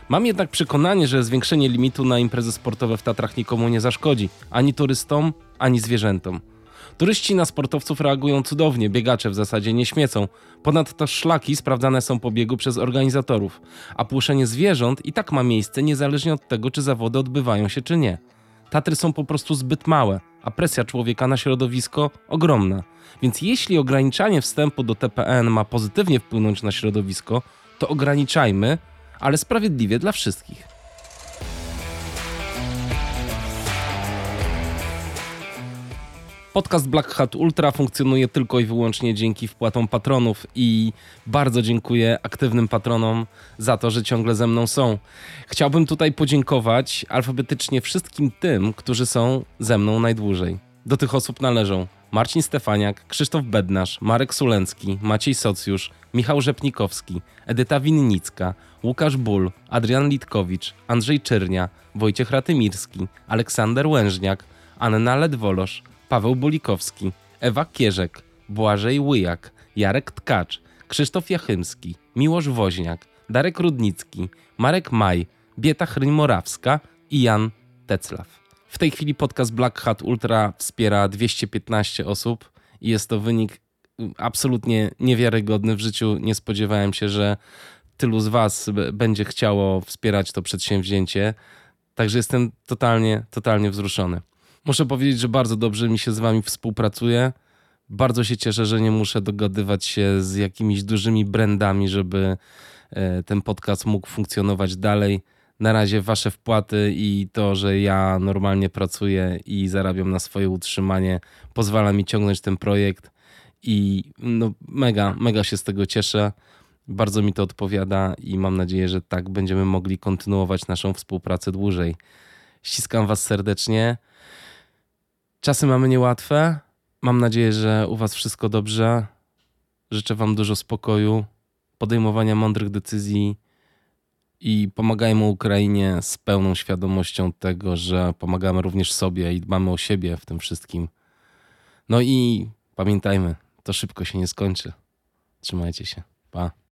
Mam jednak przekonanie, że zwiększenie limitu na imprezy sportowe w Tatrach nikomu nie zaszkodzi, ani turystom, ani zwierzętom. Turyści na sportowców reagują cudownie, biegacze w zasadzie nie śmiecą. Ponadto szlaki sprawdzane są po biegu przez organizatorów, a płuszenie zwierząt i tak ma miejsce niezależnie od tego, czy zawody odbywają się czy nie. Tatry są po prostu zbyt małe, a presja człowieka na środowisko ogromna. Więc jeśli ograniczanie wstępu do TPN ma pozytywnie wpłynąć na środowisko, to ograniczajmy, ale sprawiedliwie dla wszystkich. Podcast Black Hat Ultra funkcjonuje tylko i wyłącznie dzięki wpłatom patronów i bardzo dziękuję aktywnym patronom za to, że ciągle ze mną są. Chciałbym tutaj podziękować alfabetycznie wszystkim tym, którzy są ze mną najdłużej. Do tych osób należą Marcin Stefaniak, Krzysztof Bednarz, Marek Sulencki, Maciej Socjusz, Michał Rzepnikowski, Edyta Winnicka, Łukasz Ból, Adrian Litkowicz, Andrzej Czyrnia, Wojciech Ratymirski, Aleksander Łężniak, Anna Ledwolosz, Paweł Bulikowski, Ewa Kierzek, Błażej Łyjak, Jarek Tkacz, Krzysztof Jachymski, Miłosz Woźniak, Darek Rudnicki, Marek Maj, Bieta Chryń-Morawska i Jan Teclaw. W tej chwili podcast Black Hat Ultra wspiera 215 osób i jest to wynik absolutnie niewiarygodny. W życiu nie spodziewałem się, że tylu z Was będzie chciało wspierać to przedsięwzięcie. Także jestem totalnie, totalnie wzruszony. Muszę powiedzieć, że bardzo dobrze mi się z wami współpracuje. Bardzo się cieszę, że nie muszę dogadywać się z jakimiś dużymi brandami, żeby e, ten podcast mógł funkcjonować dalej. Na razie wasze wpłaty i to, że ja normalnie pracuję i zarabiam na swoje utrzymanie, pozwala mi ciągnąć ten projekt i no, mega, mega się z tego cieszę. Bardzo mi to odpowiada i mam nadzieję, że tak będziemy mogli kontynuować naszą współpracę dłużej. Ściskam Was serdecznie. Czasy mamy niełatwe. Mam nadzieję, że u Was wszystko dobrze. Życzę Wam dużo spokoju, podejmowania mądrych decyzji i pomagajmy Ukrainie z pełną świadomością tego, że pomagamy również sobie i dbamy o siebie w tym wszystkim. No i pamiętajmy, to szybko się nie skończy. Trzymajcie się. Pa.